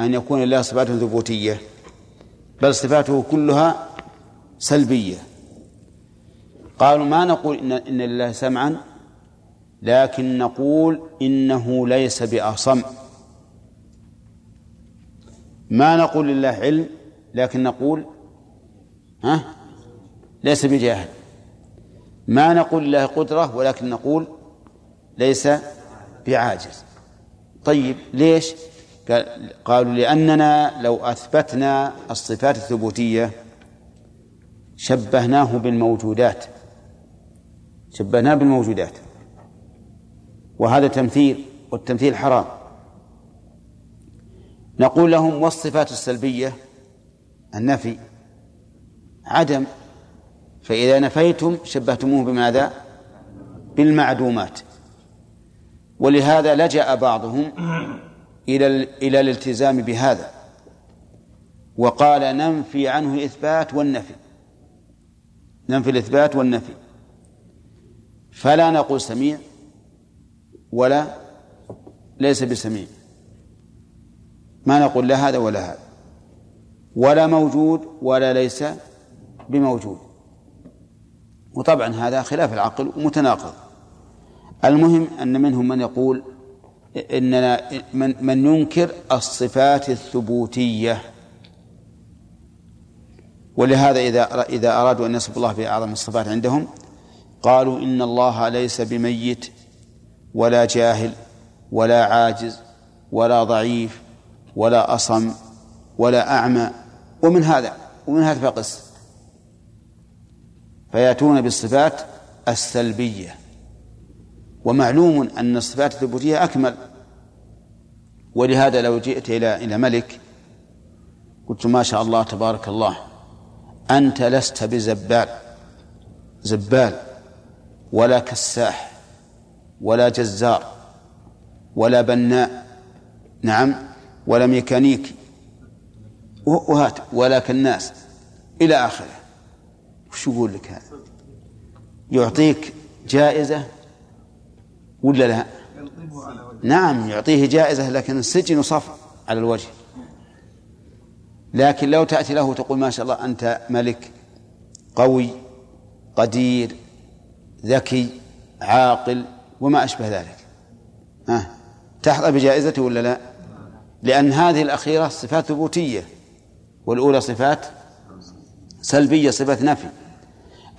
أن يكون لله صفات ثبوتية بل صفاته كلها سلبية. قالوا ما نقول إن, إن لله سمعا لكن نقول إنه ليس بأصم. ما نقول لله علم لكن نقول ها؟ ليس بجاهل. ما نقول لله قدرة ولكن نقول ليس بعاجز. طيب ليش؟ قالوا لأننا لو أثبتنا الصفات الثبوتية شبهناه بالموجودات. شبهناه بالموجودات. وهذا تمثيل والتمثيل حرام. نقول لهم والصفات السلبية النفي عدم فإذا نفيتم شبهتموه بماذا؟ بالمعدومات. ولهذا لجأ بعضهم إلى إلى الالتزام بهذا وقال ننفي عنه الإثبات والنفي. ننفي الإثبات والنفي. فلا نقول سميع ولا ليس بسميع. ما نقول لا هذا ولا هذا. ولا موجود ولا ليس بموجود. وطبعا هذا خلاف العقل ومتناقض. المهم أن منهم من يقول إننا من, من ينكر الصفات الثبوتية. ولهذا إذا إذا أرادوا أن يصف الله بأعظم الصفات عندهم قالوا إن الله ليس بميت ولا جاهل ولا عاجز ولا ضعيف ولا أصم ولا أعمى ومن هذا ومن هذا فقس. فيأتون بالصفات السلبية. ومعلوم أن الصفات الثبوتية أكمل. ولهذا لو جئت إلى إلى ملك قلت ما شاء الله تبارك الله أنت لست بزبال. زبال ولا كساح ولا جزار ولا بناء. نعم ولا ميكانيكي. وهات ولا كناس إلى آخره. وش يقول لك هذا؟ يعطيك جائزة ولا لا؟ نعم يعطيه جائزة لكن السجن صف على الوجه. لكن لو تأتي له تقول ما شاء الله أنت ملك قوي قدير ذكي عاقل وما أشبه ذلك. ها؟ تحظى بجائزته ولا لا؟ لأن هذه الأخيرة صفات ثبوتية والأولى صفات سلبية صفة نفي.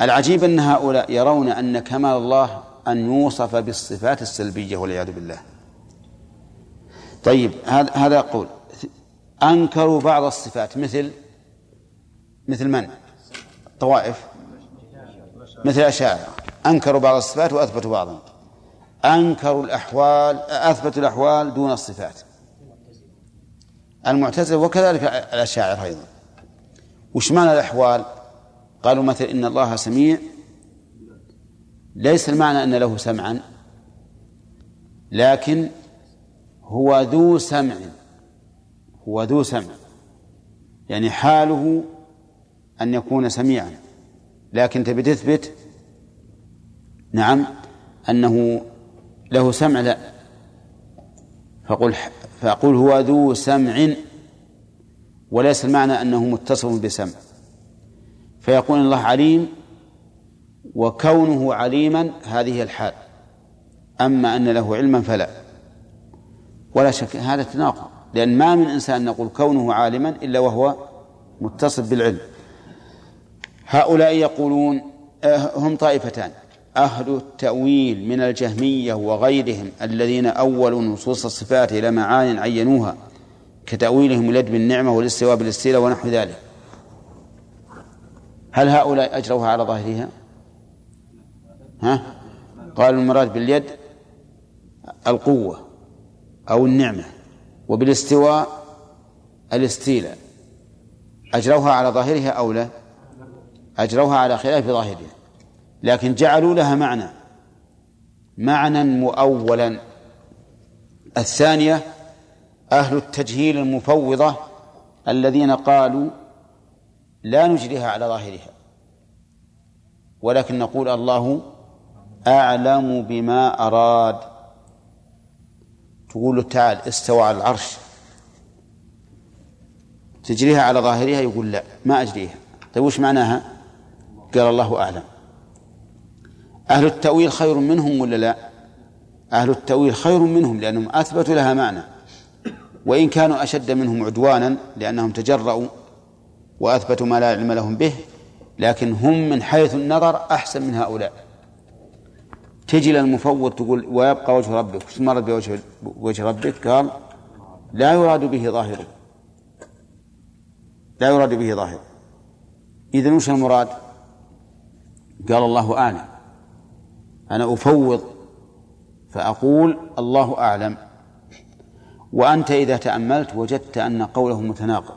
العجيب أن هؤلاء يرون أن كمال الله أن يوصف بالصفات السلبية والعياذ بالله. طيب هذا هذا قول أنكروا بعض الصفات مثل مثل من؟ الطوائف مثل الأشاعرة أنكروا بعض الصفات وأثبتوا بعضا أنكروا الأحوال أثبتوا الأحوال دون الصفات. المعتزلة وكذلك الأشاعرة أيضا. وش معنى الأحوال؟ قالوا مثل إن الله سميع. ليس المعنى أن له سمعا لكن هو ذو سمع. هو ذو سمع. يعني حاله أن يكون سميعا. لكن تبي تثبت؟ نعم أنه له سمع لا. فقل فأقول هو ذو سمع وليس المعنى أنه متصف بسمع. فيقول الله عليم وكونه عليما هذه الحال. أما أن له علما فلا. ولا شك هذا تناقض. لأن ما من إنسان نقول كونه عالما إلا وهو متصف بالعلم. هؤلاء يقولون آه، هم طائفتان. أهل التأويل من الجهمية وغيرهم الذين أولوا نصوص الصفات إلى معان عينوها كتأويلهم اليد بالنعمة والاستواء بالاستيلاء ونحو ذلك هل هؤلاء أجروها على ظاهرها؟ ها؟ قالوا المراد باليد القوة أو النعمة وبالاستواء الاستيلاء أجروها على ظاهرها أو لا أجروها على خلاف ظاهرها لكن جعلوا لها معنى. معنى مؤولا. الثانية أهل التجهيل المفوضة الذين قالوا لا نجريها على ظاهرها ولكن نقول الله أعلم بما أراد. تقول تعال استوى على العرش. تجريها على ظاهرها؟ يقول لا ما أجريها. طيب وش معناها؟ قال الله أعلم. أهل التأويل خير منهم ولا لا؟ أهل التأويل خير منهم لأنهم أثبتوا لها معنى. وإن كانوا أشد منهم عدوانا لأنهم تجرؤوا وأثبتوا ما لا علم لهم به لكن هم من حيث النظر أحسن من هؤلاء. تجي للمفوض تقول ويبقى وجه ربك وش مرض بوجه وجه ربك؟ قال لا يراد به ظاهره لا يراد به ظاهر. إذا وش المراد؟ قال الله أعلم. أنا أفوض فأقول الله أعلم. وأنت إذا تأملت وجدت أن قوله متناقض.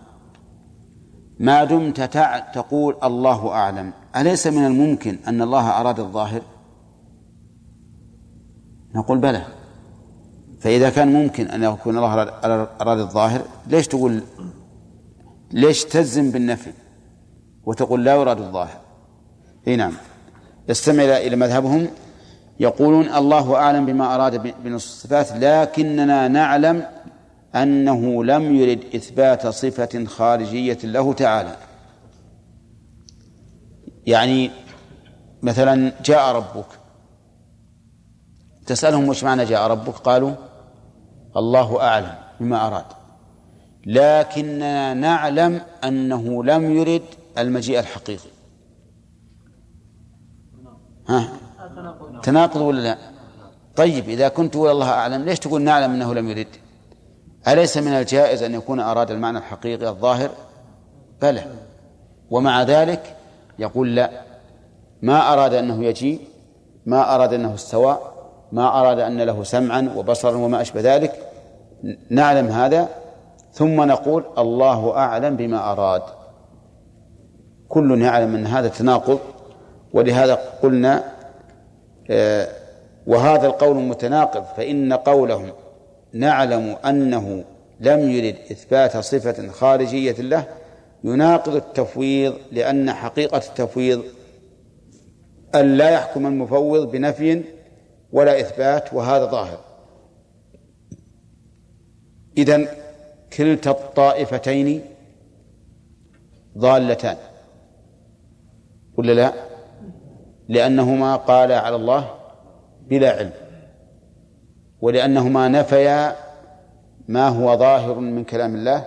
ما دمت تقول الله أعلم. أليس من الممكن أن الله أراد الظاهر؟ نقول بلى. فإذا كان ممكن أن يكون الله أراد الظاهر ليش تقول ليش تزم بالنفي وتقول لا يراد الظاهر؟ إي نعم. استمع إلى مذهبهم. يقولون الله أعلم بما أراد بنص الصفات لكننا نعلم أنه لم يرد إثبات صفة خارجية له تعالى. يعني مثلا جاء ربك. تسألهم وش معنى جاء ربك؟ قالوا الله أعلم بما أراد. لكننا نعلم أنه لم يرد المجيء الحقيقي. ها؟ تناقض ولا لا؟ طيب إذا كنت تقول الله أعلم ليش تقول نعلم أنه لم يرد؟ أليس من الجائز أن يكون أراد المعنى الحقيقي الظاهر؟ بلى. ومع ذلك يقول لا. ما أراد أنه يجيء ما أراد أنه استوى ما أراد أن له سمعا وبصرا وما أشبه ذلك نعلم هذا. ثم نقول الله أعلم بما أراد. كل يعلم أن هذا تناقض ولهذا قلنا وهذا القول متناقض فإن قولهم نعلم أنه لم يرد إثبات صفة خارجية له يناقض التفويض لأن حقيقة التفويض أن لا يحكم المفوض بنفي ولا إثبات وهذا ظاهر. إذن كلتا الطائفتين ضالتان ولا لا؟ لأنهما قالا على الله بلا علم ولأنهما نفيا ما هو ظاهر من كلام الله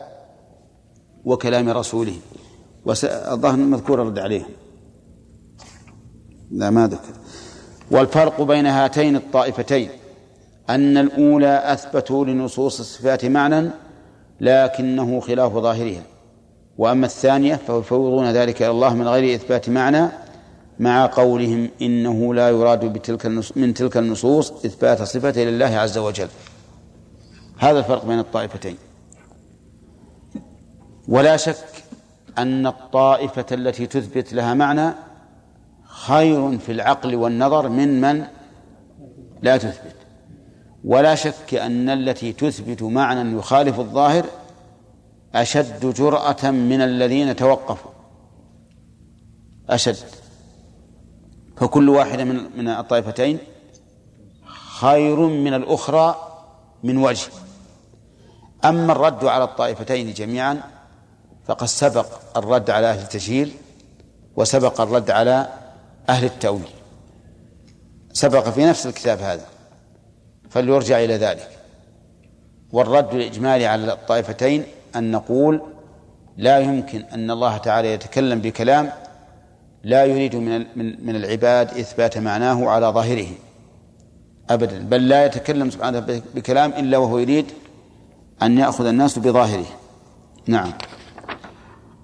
وكلام رسوله. والظاهر مذكور رد عليه. لا ما ذكر. والفرق بين هاتين الطائفتين أن الأولى أثبتوا لنصوص الصفات معنى لكنه خلاف ظاهرها وأما الثانية فيفوضون ذلك إلى الله من غير إثبات معنى مع قولهم إنه لا يراد بتلك من تلك النصوص إثبات صفة لله عز وجل. هذا الفرق بين الطائفتين. ولا شك أن الطائفة التي تثبت لها معنى خير في العقل والنظر من من لا تثبت. ولا شك أن التي تثبت معنى يخالف الظاهر أشد جرأة من الذين توقفوا. أشد. فكل واحدة من من الطائفتين خير من الأخرى من وجه. أما الرد على الطائفتين جميعا فقد سبق الرد على أهل التشهير وسبق الرد على أهل التأويل. سبق في نفس الكتاب هذا فليرجع إلى ذلك. والرد الإجمالي على الطائفتين أن نقول لا يمكن أن الله تعالى يتكلم بكلام لا يريد من من العباد إثبات معناه على ظاهره أبدا بل لا يتكلم سبحانه بكلام إلا وهو يريد أن يأخذ الناس بظاهره. نعم.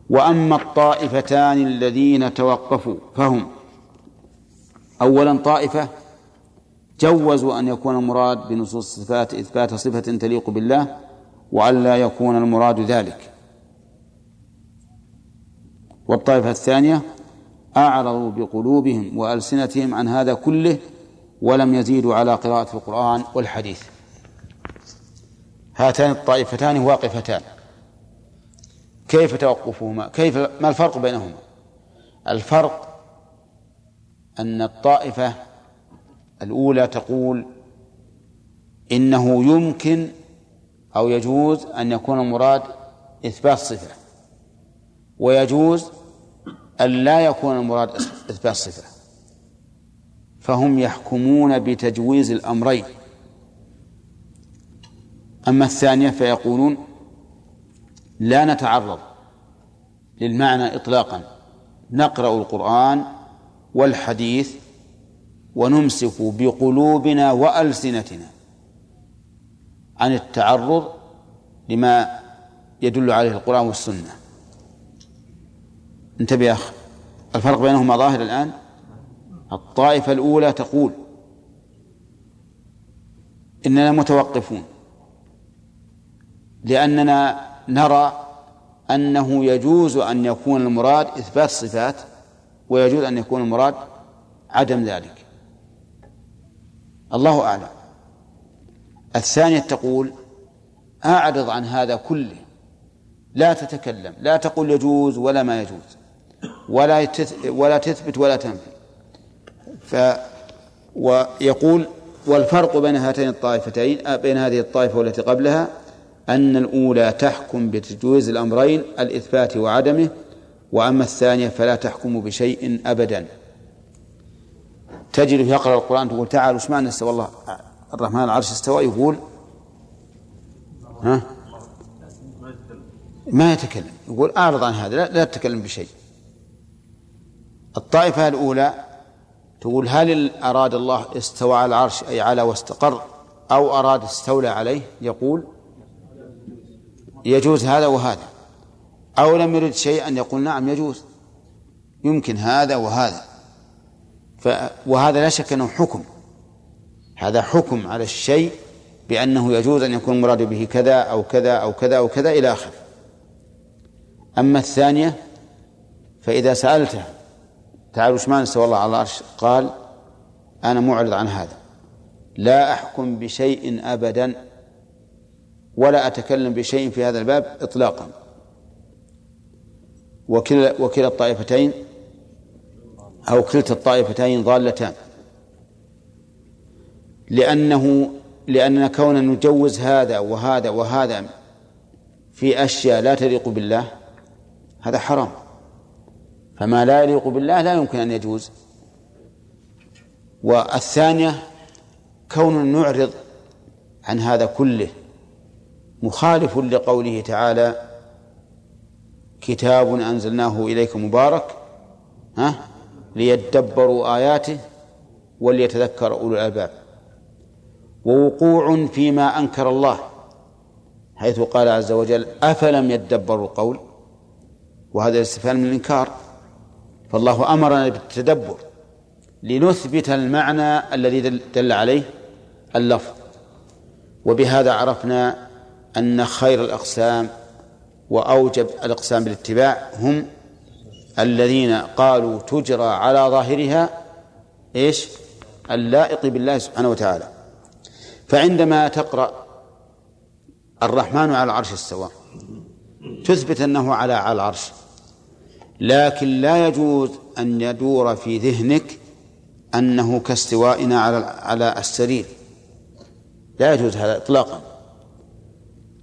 وأما الطائفتان الذين توقفوا فهم. أولا طائفة جوزوا أن يكون المراد بنصوص الصفات إثبات صفة تليق بالله وألا يكون المراد ذلك. والطائفة الثانية أعرضوا بقلوبهم وألسنتهم عن هذا كله ولم يزيدوا على قراءة القرآن والحديث. هاتان الطائفتان واقفتان. كيف توقفهما؟ كيف ما الفرق بينهما؟ الفرق أن الطائفة الأولى تقول إنه يمكن أو يجوز أن يكون المراد إثبات صفة ويجوز أن لا يكون المراد إثبات صفة. فهم يحكمون بتجويز الأمرين. أما الثانية فيقولون لا نتعرض للمعنى إطلاقا. نقرأ القرآن والحديث ونمسك بقلوبنا وألسنتنا عن التعرض لما يدل عليه القرآن والسنة. انتبه يا أخ الفرق بينهما ظاهر الآن؟ الطائفة الأولى تقول إننا متوقفون لأننا نرى أنه يجوز أن يكون المراد إثبات الصفات ويجوز أن يكون المراد عدم ذلك. الله أعلم. الثانية تقول أعرض عن هذا كله. لا تتكلم. لا تقول يجوز ولا ما يجوز. ولا ولا تثبت ولا تنفي. ف ويقول والفرق بين هاتين الطائفتين بين هذه الطائفة والتي قبلها أن الأولى تحكم بتجويز الأمرين الإثبات وعدمه وأما الثانية فلا تحكم بشيء أبدا. تجد يقرأ القرآن تقول تعالوا إيش معنى استوى الله الرحمن العرش استوى يقول ها؟ ما يتكلم. يقول أعرض عن هذا لا, لا تتكلم بشيء. الطائفة الأولى تقول هل أراد الله استوى على العرش أي على واستقر أو أراد استولى عليه؟ يقول يجوز هذا وهذا. أو لم يرد شيئا يقول نعم يجوز. يمكن هذا وهذا. ف وهذا لا شك أنه حكم. هذا حكم على الشيء بأنه يجوز أن يكون المراد به كذا أو كذا أو كذا أو كذا إلى آخره. أما الثانية فإذا سألته تعالوا إيش معنى استوى الله على العرش قال أنا معرض عن هذا. لا أحكم بشيء أبدا ولا أتكلم بشيء في هذا الباب إطلاقا. وكلا وكلا الطائفتين أو كلتا الطائفتين ضالتان. لأنه لأننا كوننا نجوز هذا وهذا وهذا في أشياء لا تليق بالله هذا حرام. فما لا يليق بالله لا يمكن أن يجوز. والثانية كون نعرض عن هذا كله مخالف لقوله تعالى كتاب أنزلناه إليك مبارك ها ليدبروا آياته وليتذكر أولو الألباب. ووقوع فيما أنكر الله حيث قال عز وجل أفلم يدبروا القول؟ وهذا الاستفهام من الإنكار. فالله أمرنا بالتدبر لنثبت المعنى الذي دل عليه اللفظ. وبهذا عرفنا أن خير الأقسام وأوجب الأقسام بالاتباع هم الذين قالوا تجرى على ظاهرها إيش؟ اللائق بالله سبحانه وتعالى. فعندما تقرأ الرحمن على العرش استوى تثبت أنه على على العرش. لكن لا يجوز أن يدور في ذهنك أنه كاستوائنا على على السرير. لا يجوز هذا إطلاقا.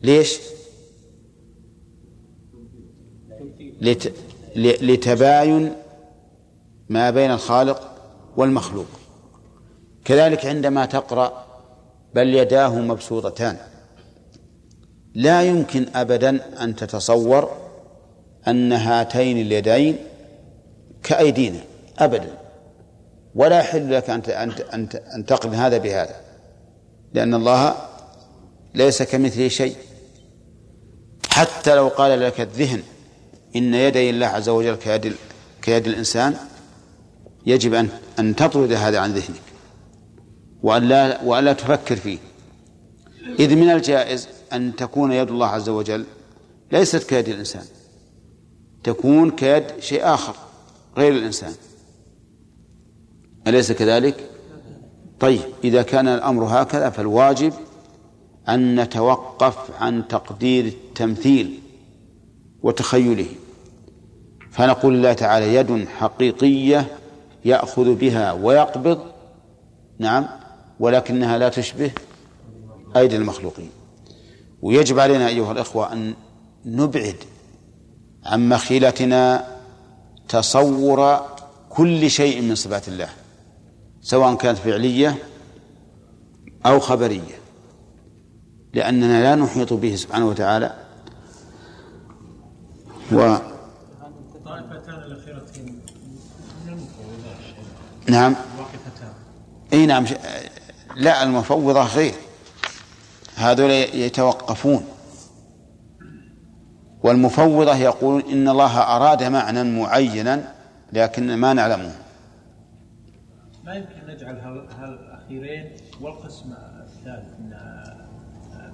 ليش؟ لت... لتباين ما بين الخالق والمخلوق. كذلك عندما تقرأ بل يداه مبسوطتان. لا يمكن أبدا أن تتصور أن هاتين اليدين كأيدينا أبدا. ولا يحل لك أن أن أن تقرن هذا بهذا لأن الله ليس كمثله شيء. حتى لو قال لك الذهن إن يدي الله عز وجل كيد كيد الإنسان يجب أن أن تطرد هذا عن ذهنك وأن لا وأن لا تفكر فيه. إذ من الجائز أن تكون يد الله عز وجل ليست كيد الإنسان. تكون كيد شيء آخر غير الإنسان. أليس كذلك؟ طيب إذا كان الأمر هكذا فالواجب أن نتوقف عن تقدير التمثيل وتخيله. فنقول الله تعالى يد حقيقية يأخذ بها ويقبض نعم ولكنها لا تشبه أيدي المخلوقين. ويجب علينا أيها الإخوة أن نبعد عن مخيلتنا تصور كل شيء من صفات الله سواء كانت فعلية أو خبرية. لأننا لا نحيط به سبحانه وتعالى. و نعم. إي نعم لا المفوضة غير هذول يتوقفون. والمفوضة يقولون إن الله أراد معنى معينا لكن ما نعلمه. ما يمكن نجعل هالأخيرين والقسم الثالث من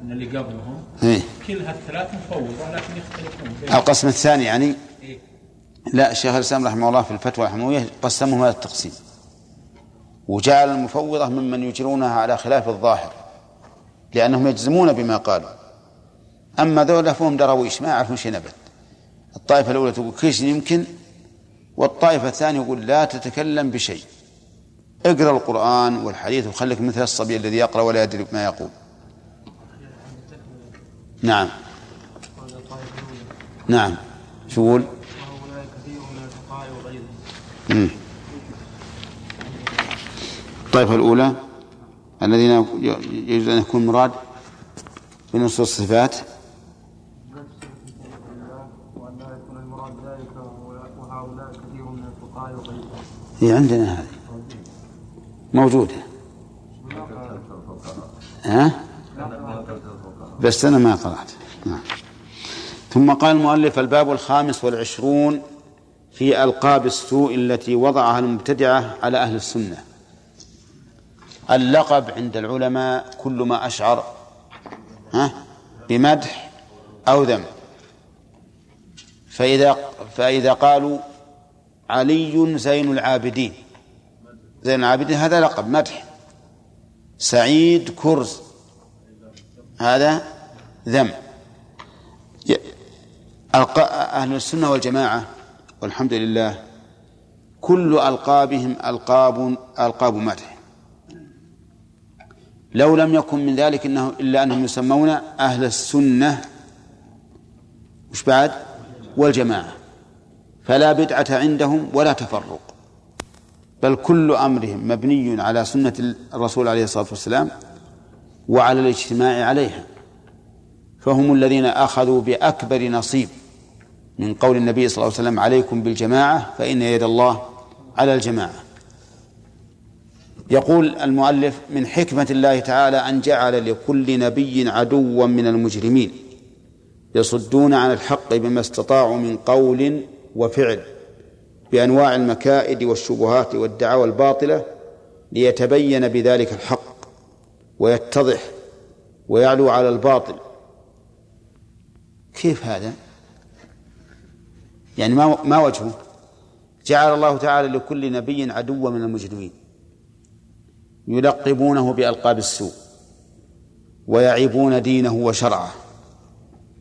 من اللي قبلهم. إيه؟ كلها الثلاث مفوضة لكن يختلفون القسم الثاني يعني؟ إيه؟ لا الشيخ الإسلام رحمه الله في الفتوى الحموية قسمهم هذا التقسيم. وجعل المفوضة ممن يجرونها على خلاف الظاهر لأنهم يجزمون بما قالوا. أما ذولا فهم درويش ما يعرفون شيء أبد. الطائفة الأولى تقول شيء يمكن والطائفة الثانية يقول لا تتكلم بشيء. اقرأ القرآن والحديث وخليك مثل الصبي الذي يقرأ ولا يدري ما يقول. نعم. نعم. شو يقول؟ الطائفة الأولى الذين يجوز أن يكون مراد بنصوص الصفات نفس كتاب الله وأن لا يكون المراد ذلك وهؤلاء كثير من الفقهاء وغيرهم هي عندنا هذه. موجودة. ها؟ بس أنا ما قرأت. نعم. ثم قال المؤلف الباب الخامس والعشرون في ألقاب السوء التي وضعها المبتدعة على أهل السنة. اللقب عند العلماء كل ما أشعر. ها؟ بمدح أو ذم. فإذا فإذا قالوا علي زين العابدين. زين العابدين هذا لقب مدح. سعيد كرز. هذا ذم. أهل السنة والجماعة والحمد لله كل ألقابهم ألقاب ألقاب مدح. لو لم يكن من ذلك إنه إلا أنهم يسمون أهل السنة. وش بعد؟ والجماعة. فلا بدعة عندهم ولا تفرق. بل كل أمرهم مبني على سنة الرسول عليه الصلاة والسلام وعلى الاجتماع عليها. فهم الذين أخذوا بأكبر نصيب من قول النبي صلى الله عليه وسلم عليكم بالجماعة فإن يد الله على الجماعة. يقول المؤلف من حكمة الله تعالى أن جعل لكل نبي عدوا من المجرمين يصدون عن الحق بما استطاعوا من قول وفعل بأنواع المكائد والشبهات والدعاوى الباطلة ليتبين بذلك الحق ويتضح ويعلو على الباطل كيف هذا؟ يعني ما ما وجهه؟ جعل الله تعالى لكل نبي عدوا من المجرمين يلقبونه بألقاب السوء ويعيبون دينه وشرعه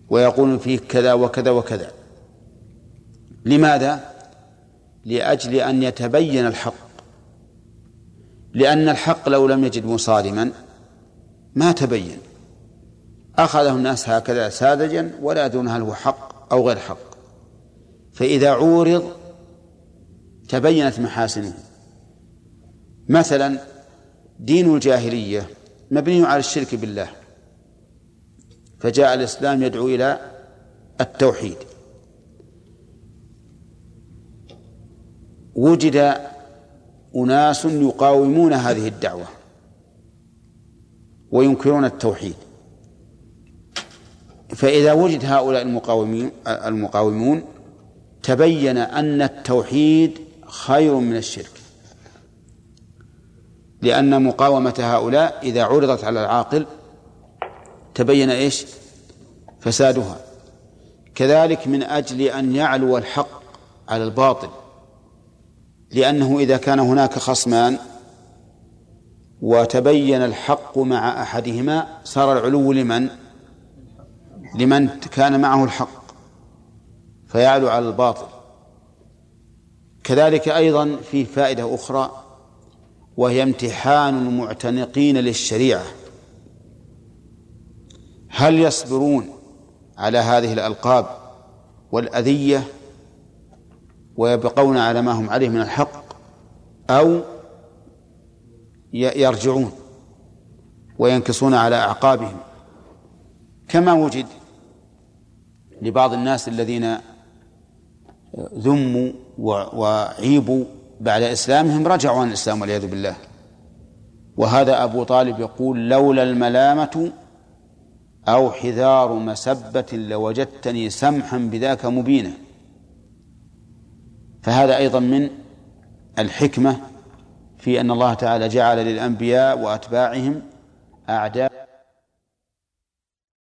ويقولون فيه كذا وكذا وكذا لماذا؟ لأجل أن يتبين الحق. لأن الحق لو لم يجد مصادما ما تبين. أخذه الناس هكذا ساذجا ولا يدرون هل هو حق أو غير حق. فإذا عورض تبينت محاسنه. مثلا دين الجاهلية مبني على الشرك بالله. فجاء الإسلام يدعو إلى التوحيد. وجد أناس يقاومون هذه الدعوة وينكرون التوحيد. فإذا وجد هؤلاء المقاومين المقاومون تبين أن التوحيد خير من الشرك. لأن مقاومة هؤلاء إذا عرضت على العاقل تبين إيش؟ فسادها. كذلك من أجل أن يعلو الحق على الباطل. لأنه إذا كان هناك خصمان وتبين الحق مع أحدهما صار العلو لمن؟ لمن كان معه الحق. فيعلو على الباطل. كذلك أيضا في فائدة أخرى وهي امتحان المعتنقين للشريعة. هل يصبرون على هذه الألقاب والأذية؟ ويبقون على ما هم عليه من الحق أو يرجعون وينكصون على أعقابهم. كما وجد لبعض الناس الذين ذموا وعيبوا بعد إسلامهم رجعوا عن الإسلام والعياذ بالله. وهذا أبو طالب يقول لولا الملامة أو حذار مسبة لوجدتني سمحا بذاك مبينا. فهذا أيضا من الحكمة في أن الله تعالى جعل للأنبياء وأتباعهم أعداء